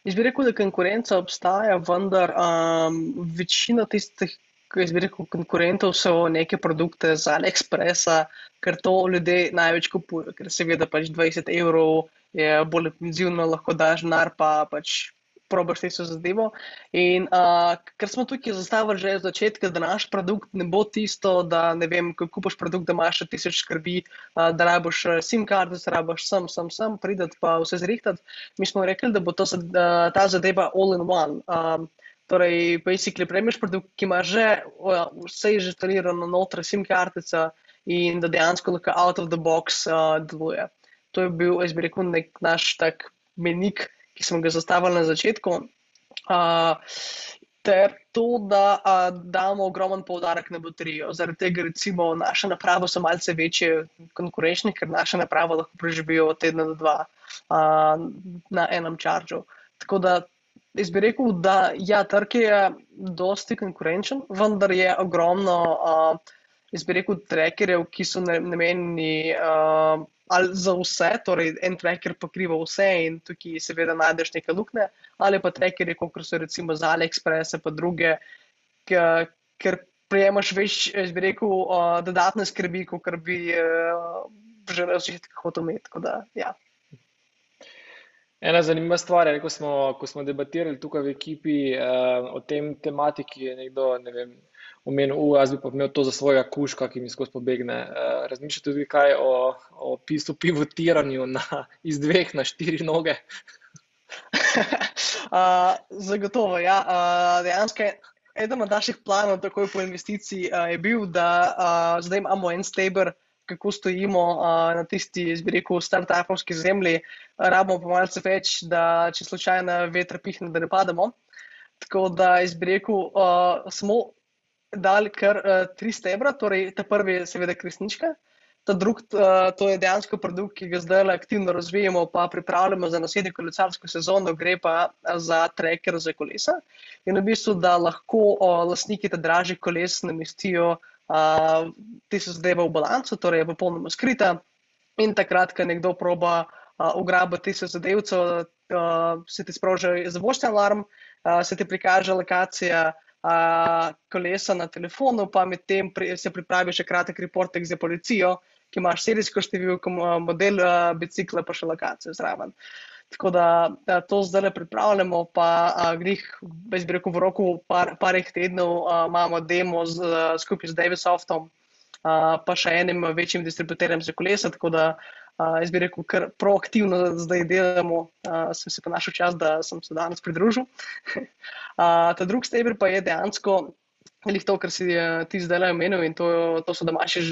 Jaz bi rekel, da konkurenca obstaja, vendar um, večina tistih jaz bi rekel, konkurentov so neke produkte z AliExpressa, ker to ljudje največ kupujejo, ker se ve, da pač 20 evrov je bolj intenzivno, lahko daš denar, pa pač probaš te zadevo. In uh, ker smo tukaj zastavili že od začetka, da naš produkt ne bo tisto, da ne vem, ko kupaš produkt, da imaš tisoč skrbi, uh, da rabiš SIM karto, da rabiš sem, sem, sem, prideti pa vse zrihtati. Mi smo rekli, da bo to, uh, ta zadeva all in one. Um, Torej, basically, prejmeš produkt, ki ima že vse inštalirano znotraj SIM kartica in da dejansko lahko out of the box uh, deluje. To je bil, jaz bi rekel, nek naš tak menik, ki smo ga zastavili na začetku. Uh, ter to, da uh, damo ogromen poudarek na baterijo. Zaradi tega, recimo, naše naprave so malce večje, konkurenčne, ker naše naprave lahko preživijo od tedna do dva uh, na enem čaržu. Tako da jaz bi rekel, da ja, trg je dosti konkurenčen, vendar je ogromno, uh, jaz bi rekel, trackerjev, ki so namenjeni. Uh, ali za vse, torej en tracker pokriva vse in tukaj seveda najdeš neke luknje, ali pa trackerje, kot so recimo za AliExpress, pa druge, ker prejemaš več, bi rekel, uh, dodatne skrbi, kot bi uh, že na začetku hotel imeti. Da, ja. Ena zanimiva stvar je, ko smo, ko smo debatirali tukaj v ekipi uh, o tem tematiki, je nekdo, ne vem, omenil, uh, jaz bi pa imel to za svojega kuška, ki mi skozi pobegne. Uh, Razmišljate tudi kaj o, o pisu pivotiranju na, iz dveh na štiri noge? uh, zagotovo, ja. Uh, dejansko eden od naših planov, takoj po investiciji, uh, je bil, da uh, zdaj imamo en steber. Kako stojimo uh, na tisti, zbi rekel, start-upovski zemlji, rabimo pa malce več, da če slučajno veter pihne, da ne pademo. Tako da, zbi rekel, uh, smo dali kar uh, tri stebra, torej ta prvi je seveda kresnička, ta drugi uh, to je dejansko produkt, ki ga zdaj aktivno razvijamo, pa pripravljamo za naslednjo kolesarsko sezono, gre pa za treker za kolesa. In v bistvu, da lahko uh, lastniki te dražje koles namestijo uh, te se zdaj v balancu, torej je popolnoma skrita. In takrat, ko nekdo proba uh, ugrabiti se zadevce, uh, se ti sproži zavoščen alarm, uh, se ti prikaže lokacija kolesa na telefonu, pa medtem pri, se pripravi še kratek reportek za policijo, ki imaš serijsko številko, model uh, bicikla, pa še lokacijo zraven. Tako da, da to zdaj pripravljamo, pa grih, bez bi rekel, v roku par, parih tednov a, imamo demo z, skupaj z Davisoftom, a, pa še enim večjim distributerjem za kolesa. Tako da Uh, jaz bi rekel, ker proaktivno zdaj delamo, uh, sem se pa našel čas, da sem se danes pridružil. uh, ta drugi steber pa je dejansko to, kar si ti zdaj le omenil, in to, to so domače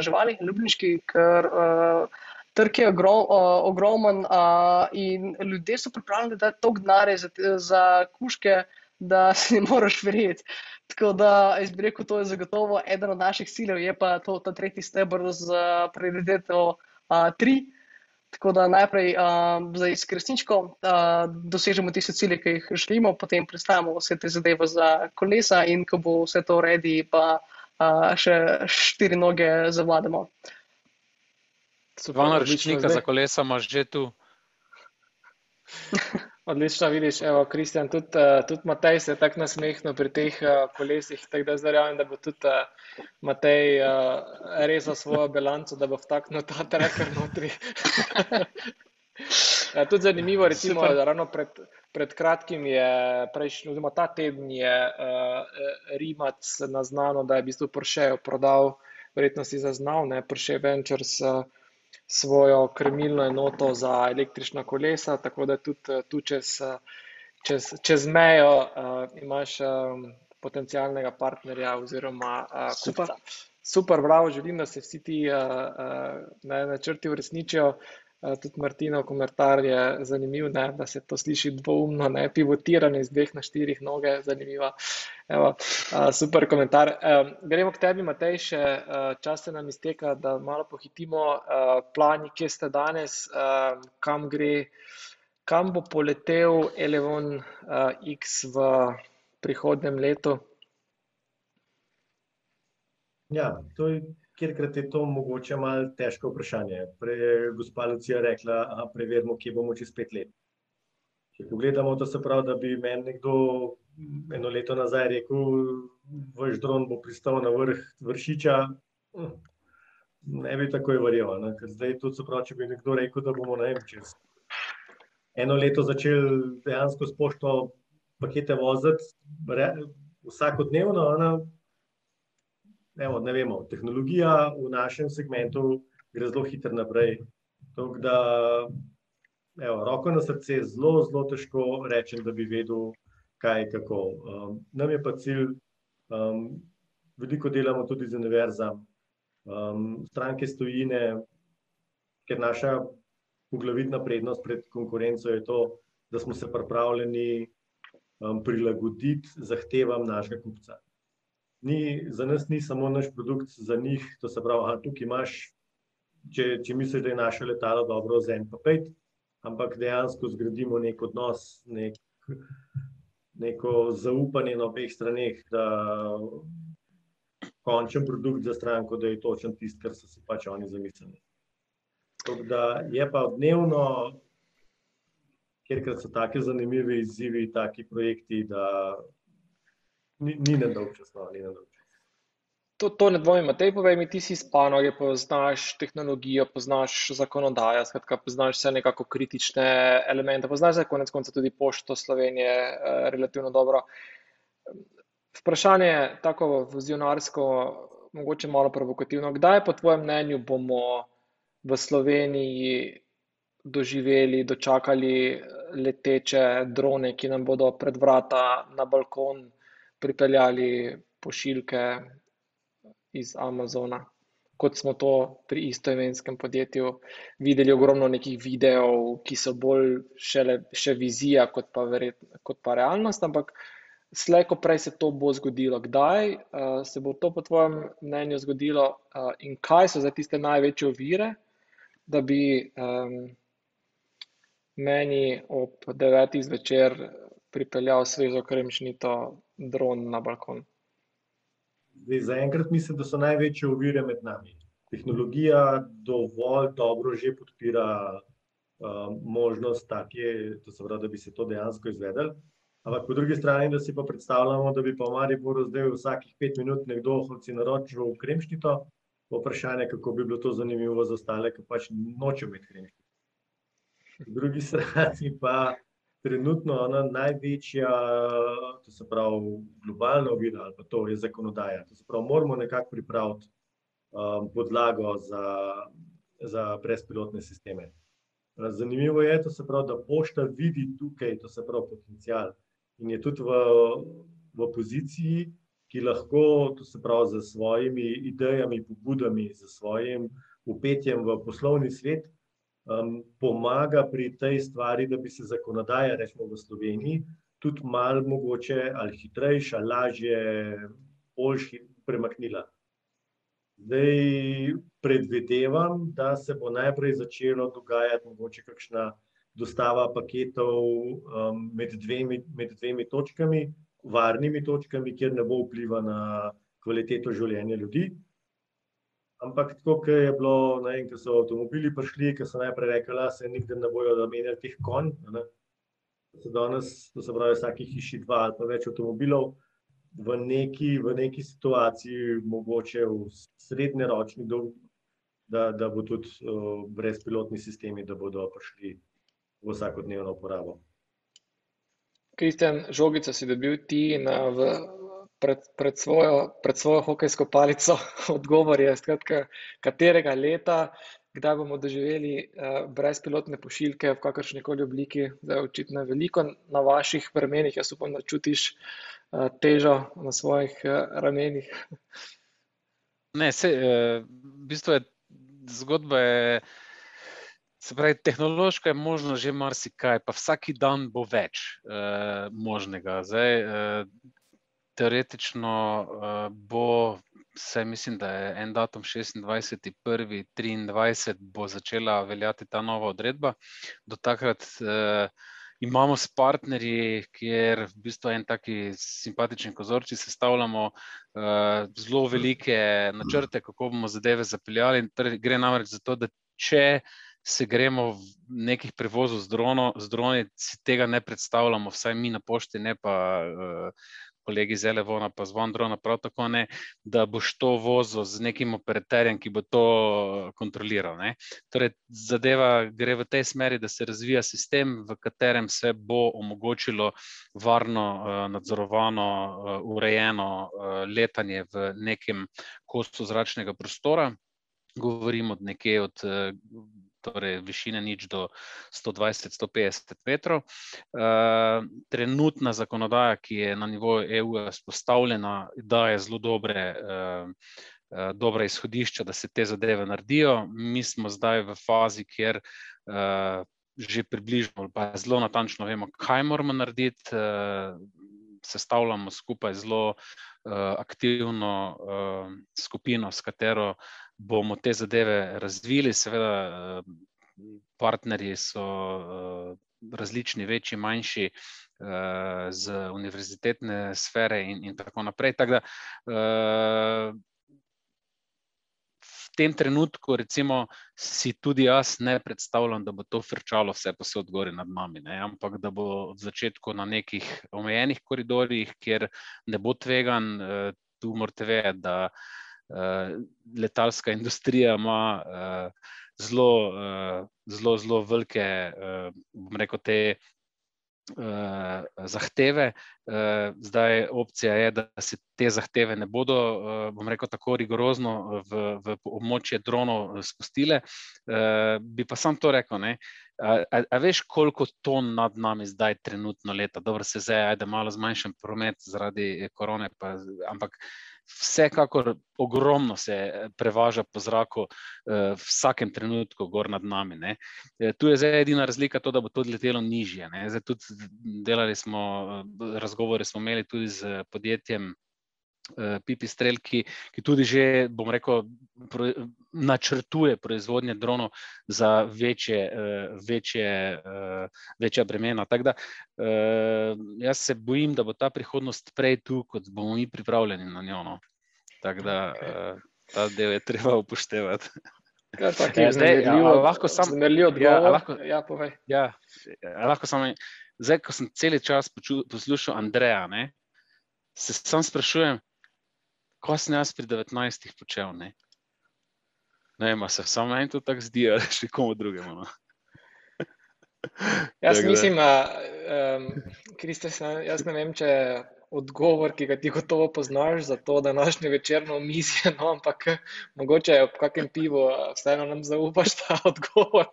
živali, ljubniški, ker uh, trg je ogrom, uh, ogromen uh, in ljudje so pripravljeni dati toliko denarja za, za kuške, da si ne moreš verjeti. Tako da, jaz bi rekel, to je zagotovo eden od naših ciljev, je pa to, ta tretji stebr z prioriteto tri. Tako da najprej uh, z resničko uh, dosežemo tiste cilje, ki jih želimo, potem predstavimo vse te zadeve za kolesa, in ko bo vse to uredi, pa uh, še štiri noge zavladamo. Dva naročnika za kolesa imaš že tu. Odlično vidiš, evo, Kristjan, tudi, uh, tudi Matej se je tako nasmehnil pri teh uh, kolesih, tako da zdaj verjamem, da bo tudi uh, Matej uh, rezal svojo bilanco, da bo vtaknil ta tracker notri. ja, tudi zanimivo, recimo, da ravno pred, pred kratkim je, prejšnji, oziroma ta teden je uh, Rimac naznano, da je v bistvu Porsche prodal, verjetno si zaznal, ne, Porsche Ventures. Uh, svojo krmilno enoto za električna kolesa, tako da tudi eh, tu čez, eh, čez, čez mejo uh, imaš um, potencijalnega partnerja oziroma uh, kupca. Super. Super, bravo, želim, da se vsi ti uh, uh, načrti uresničijo. Uh, tudi Martinov komentar je zanimiv, ne, da se to sliši dvoumno, ne, pivotiranje iz dveh na štirih noge, zanimivo. Evo, uh, super komentar. Gremo k tebi, Matej, še uh, čas se nam izteka, da malo pohitimo. Plani, kje ste danes, kam gre, kam bo poletel Elevon X v prihodnem letu? Ja, to je, kjerkrat je to mogoče malo težko vprašanje. Prej je gospa Lucija rekla, da preverimo, kje bomo čez pet let. Če pogledamo, to se pravi, da bi meni nekdo eno leto nazaj rekel, vaš dron bo pristal na vrh vršiča, ne bi takoj verjel. Ker zdaj tudi se pravi, če bi nekdo rekel, da bomo vem, čez eno leto začeli dejansko s pošto pakete voziti, vsakodnevno. Evo, ne vemo, tehnologija v našem segmentu gre zelo hitro naprej. Da, evo, roko na srce, zelo, zelo težko rečem, da bi vedel, kaj in kako. Um, nam je pa cilj, um, veliko delamo tudi z univerzami, um, stranke stojine, ker naša poglavitna prednost pred konkurenco je to, da smo se pripravljeni um, prilagoditi zahtevam našega kupca. Ni, za nas ni samo naš produkt, za njih to se pravi, da tukaj imaš, če, če misliš, da je naše letalo dobro, za en pa pet, ampak dejansko zgradimo nek odnos, nek, neko zaupanje na obeh straneh, da končen produkt za stranko, da je točen tisti, kar so si pač oni zamislili. Da je pa dnevno, ker so tako zanimivi izzivi, taki projekti, da ni, ni na dolg čas. No, ni na dolg čas. To, to ne dvomim, te povej mi, ti si iz panoge, poznaš tehnologijo, poznaš zakonodajo, skratka, poznaš vse nekako kritične elemente, poznaš za konec konca tudi pošto Slovenije eh, relativno dobro. Vprašanje, tako vizionarsko, mogoče malo provokativno. Kdaj, po tvojem mnenju, bomo v Sloveniji doživeli, dočakali leteče drone, ki nam bodo pred vrata na balkon pripeljali pošiljke iz Amazona? Kot smo to pri istoimenskem podjetju videli, ogromno nekih videov, ki so bolj šele, še vizija, kot pa, verjet, kot pa realnost, ampak slej, ko prej se to bo zgodilo. Kdaj uh, se bo to, po tvojem mnenju, zgodilo uh, in kaj so za tiste največje ovire, da bi um, meni ob devetih zvečer pripeljal svežo kremšnito dron na balkon? Zdaj, zaenkrat mislim, da so največje ovire med nami. Tehnologija dovolj dobro že podpira uh, možnost, se pravi, da bi se to dejansko izvedel. Ampak po drugi strani, da si pa predstavljamo, da bi pa v Mariboru zdaj vsakih pet minut nekdo hoci naročil v kremšnito, vprašanje, kako bi bilo to zanimivo za ostale, ki pač nočejo imeti kremšnito. Po drugi strani pa trenutno ona največja, to se pravi globalna ovira ali pa to je zakonodaja. To se pravi, moramo nekako pripraviti um, podlago za, za brezpilotne sisteme. Zanimivo je, to se pravi, da pošta vidi tukaj, to se pravi potencial in je tudi v, v poziciji, ki lahko, to se pravi, z svojimi idejami, pobudami, z svojim upetjem v poslovni svet, um, pomaga pri tej stvari, da bi se zakonodaja, rečemo v Sloveniji, tudi malo mogoče ali hitrejša, lažje, boljši premaknila. Zdaj predvidevam, da se bo najprej začelo dogajati mogoče kakšna dostava paketov um, med, dvemi, med dvemi točkami, varnimi točkami, kjer ne bo vpliva na kvaliteto življenja ljudi. Ampak tako, kot je bilo, ko so avtomobili prišli, ki so najprej rekli, da se nikdar ne bojo zamenjali teh konj. Se danes, to se pravi, vsake hiši dva ali pa več avtomobilov, v neki, v neki situaciji, mogoče v srednjeročni dob, da, da bo tudi uh, brezpilotni sistemi, da bodo prišli v vsakodnevno uporabo. Kristjan, žogico si dobil ti na, v, pred, pred, svojo, pred svojo hokejsko palico. Odgovor je, skratka, katerega leta, kdaj bomo doživeli uh, brezpilotne pošiljke v kakršni koli obliki. Zdaj, očitno je veliko na vaših ramenih, jaz upam, da čutiš uh, težo na svojih uh, ramenih. Ne, se, uh, v bistvu je zgodba. Je... Se pravi, tehnološko je možno že marsikaj, pa vsak dan bo več uh, možnega. Zdaj, uh, teoretično uh, bo, se mislim, da je en datum 26. 1. 23. bo začela veljati ta nova odredba. Do takrat uh, imamo s partnerji, kjer v bistvu en taki simpatičen kozorči sestavljamo uh, zelo velike načrte, kako bomo zadeve zapeljali. Torej, gre namreč za to, da če se gremo v nekih prevozov z, drono, z droni, si tega ne predstavljamo, vsaj mi na pošti, ne pa uh, kolegi iz Elevona, pa z Vondrona, prav tako ne, da boš to vozil z nekim operaterjem, ki bo to kontroliral. Ne. Torej, zadeva gre v tej smeri, da se razvija sistem, v katerem se bo omogočilo varno, nadzorovano, urejeno letanje v nekem kosu zračnega prostora. Govorimo od nekje od torej višine nič do 120-150 metrov. Uh, trenutna zakonodaja, ki je na nivoju EU spostavljena, daje zelo dobre, uh, dobre izhodišča, da se te zadeve naredijo. Mi smo zdaj v fazi, kjer uh, že približno, pa zelo natančno vemo, kaj moramo narediti. Uh, Sestavljamo skupaj zelo uh, aktivno uh, skupino, s katero uh, bomo te zadeve razvili. Seveda, eh, partnerji so eh, različni, večji, manjši, eh, z univerzitetne sfere in, in tako naprej. Tak da, v tem trenutku, recimo, si tudi jaz ne predstavljam, da bo to frčalo vse posod gori nad nami, ne? ampak da bo v začetku na nekih omejenih koridorjih, kjer ne bo tvegan, tu morate vedeti, da uh, letalska industrija ima uh, zelo, uh, zelo, zelo velike, uh, bom rekel, te zahteve. Zdaj, opcija je, da se te zahteve ne bodo, bom rekel, tako rigorozno v, v območje dronov spustile. Bi pa sam to rekel. Ne? A, a, a veš, koliko ton nad nami zdaj trenutno leta? Dobro se zdaj, da malo zmanjšam promet zaradi korone, pa, ampak vsekakor ogromno se eh, prevaža po zraku, v uh, vsakem trenutku, gor nad nami. Ne. Eh, tu je zdaj edina razlika, to, da bo to letelo nižje. Ne. Zdaj tudi delali smo, razgovore smo imeli tudi z podjetjem. Pipistrel, ki, ki tudi že, bom rekel, pro, načrtuje proizvodnje dronov za večje, večje, večja bremena. Da, jaz se bojim, da bo ta prihodnost prej tu, kot bomo mi pripravljeni na njo. No. Tako da ta del je treba upoštevati. Ja, tako je ja, lahko odgovor. Ja, lahko, ja, povej. Ja, lahko samo, zdaj, ko sem cel čas poslušal Andreja, ne, se sam sprašujem, ko sem jaz pri 19-ih počel. Ne, ne vem, se samo meni to tako zdi, ali še komu drugemu. No. Jaz mislim, um, Kristus, jaz ne vem, če odgovor, ki ga ti gotovo poznaš za to današnje večerno mizje, no, ampak mogoče ob kakem pivu vseeno nam zaupaš ta odgovor.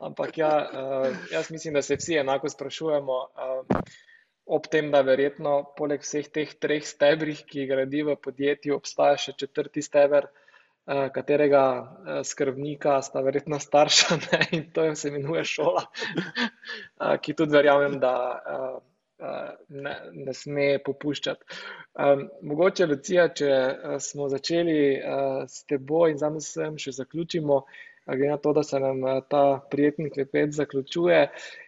ampak ja, uh, jaz mislim, da se vsi enako sprašujemo. Uh, Ob tem, da verjetno poleg vseh teh treh stebrih, ki jih gradi v podjetju, obstaja še četrti steber, uh, katerega uh, skrbnika sta verjetno starša ne? in to se imenuje šola, uh, ki tudi verjamem, da ne, ne sme popuščati. Mogoče, Lucija, če smo začeli s teboj in zdaj sem še zaključimo, glede na to, da se nam ta prijetni klepet zaključuje.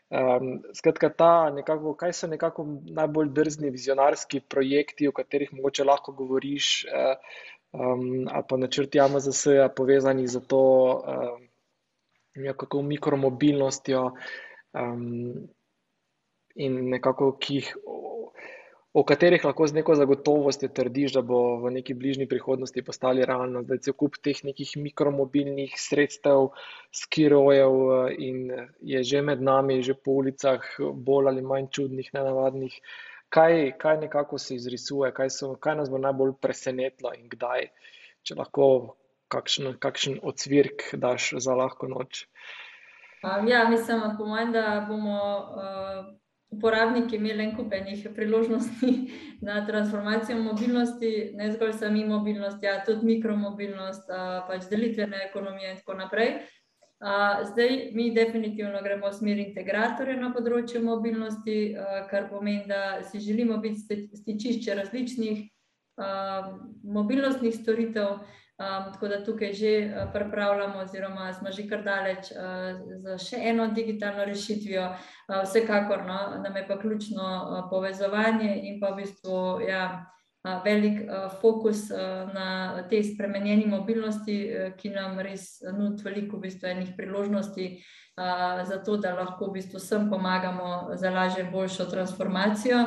Um, skratka, ta nekako, kaj so nekako najbolj drzni vizionarski projekti, o katerih mogoče lahko govoriš, uh, um, ali pa načrti AMZS-ja povezani z to um, nekako mikromobilnostjo. Um, in nekako, ki jih, o katerih lahko z neko zagotovostjo trdiš, da bo v neki bližnji prihodnosti postali realno. Zdaj, cel kup teh nekih mikromobilnih sredstev, skirojev in je že med nami, že po ulicah, bolj ali manj čudnih, nenavadnih. Kaj, kaj nekako se izrisuje, kaj, so, kaj nas bo najbolj presenetilo in kdaj, če lahko kakšen, kakšen odsvirk daš za lahko noč. Ja, mislim, po mojem, da bomo uh, uporabniki imeli en kup enih priložnosti na transformacijo mobilnosti, ne zgolj sami mobilnost, ja, tudi mikromobilnost, pač delitvene ekonomije in tako naprej. Zdaj, mi definitivno gremo v smer integratorja na področju mobilnosti, kar pomeni, da si želimo biti stičišče različnih mobilnostnih storitev. Um, tako da tukaj že uh, pripravljamo, oziroma smo že kar daleč uh, za še eno digitalno rešitvijo. Uh, vsekakor no, nam je pa ključno uh, povezovanje in pa v bistvu ja, velik fokus na tej spremenjeni mobilnosti, ki nam res nudi veliko v bistvu enih priložnosti, zato da lahko v bistvu vsem pomagamo za lažje, boljšo transformacijo,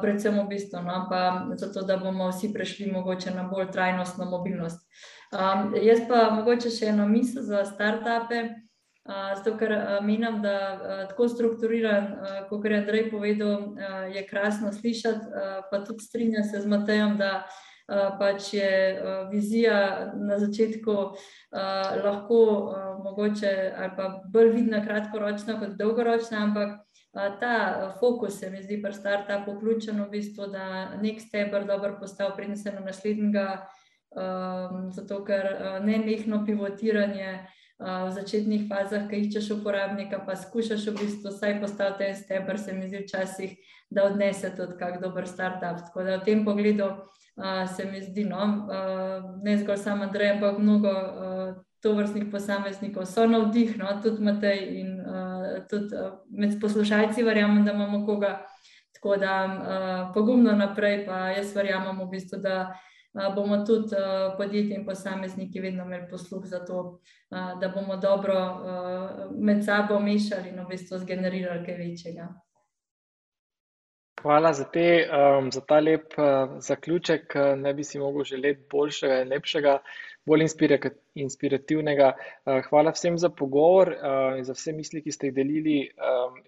predvsem v bistvu, no, pa zato da bomo vsi prešli mogoče na bolj trajnostno mobilnost. Jaz pa mogoče še eno misel za start-upe. Zato, ker menim, da tako strukturiran, kot je Andrej povedal, je krasno slišati, pa tudi strinjam se z Matejem, da pač je vizija na začetku lahko mogoče ali pa bolj vidna kratkoročna kot dolgoročna, ampak ta fokus se mi zdi pri start-upu ključen v bistvu, da neki steber dobro postavi, preden se na naslednjega, zato ker nenehno pivotiranje v začetnih fazah, ko iščeš uporabnika, pa skušaš v bistvu vsaj postaviti en steber, se mi zdi včasih, da odnese tudi kak dober start-up. Tako da v tem pogledu se mi zdi, no, ne zgolj samo Andrej, ampak mnogo tovrstnih posameznikov so navdih, no, tudi Matej in tudi med poslušalci verjamem, da imamo koga. Tako da pogumno naprej, pa jaz verjamem v bistvu, da bomo tudi podjetja in posamezniki vedno imeli posluh za to, da bomo dobro med sabo mešali in v bistvu zgenerirali kaj večjega. Hvala za, te, za ta lep zaključek. Ne bi si mogel želeti boljšega in lepšega, bolj inspirativnega. Hvala vsem za pogovor in za vse misli, ki ste jih delili,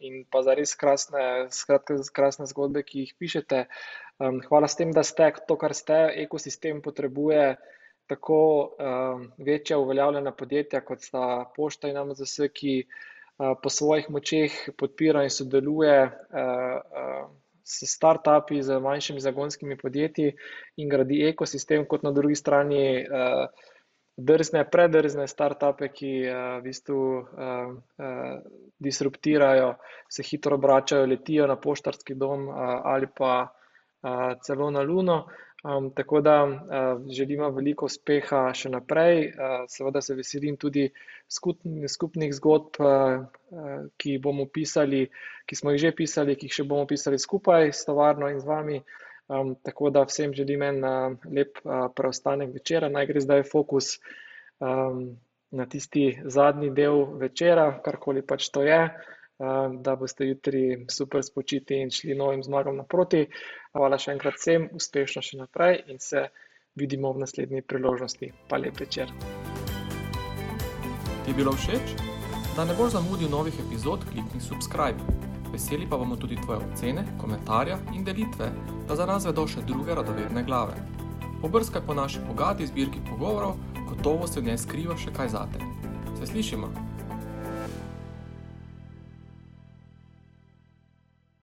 in pa za res krasne, skratka, krasne zgodbe, ki jih pišete. Hvala s tem, da ste to, kar ste. Ekosistem potrebuje tako večja uveljavljena podjetja, kot sta Pošta in MZS, ki po svojih močeh podpira in sodeluje s start-upi, z manjšimi zagonskimi podjetji in gradi ekosistem, kot na drugi strani drzne, predrzne start-upe, ki v bistvu disruptirajo, se hitro vračajo, letijo na poštarski dom ali pa celo na Luno. Tako da želim vam veliko uspeha še naprej. Seveda se veselim tudi skupnih zgodb, ki jih bomo pisali, ki smo jih že pisali, ki jih še bomo pisali skupaj s tovarno in z vami. Tako da vsem želim en lep preostanek večera. Naj gre zdaj fokus na tisti zadnji del večera, karkoli pač to je, da boste jutri super spočiti in šli novim zmagam naproti. Hvala še enkrat vsem, uspešno še naprej in se vidimo ob naslednji priložnosti. Pa lep večer. Ti je bilo všeč? Da ne boš zamudil novih epizod, klikni subscribe. Veseli pa bomo tudi tvoje ocene, komentarja in delitve, da za nas vedo še druge radovedne glave. Pobrskaj po naši bogati zbirki pogovorov, gotovo se v njej skriva še kaj zate. Se slišimo!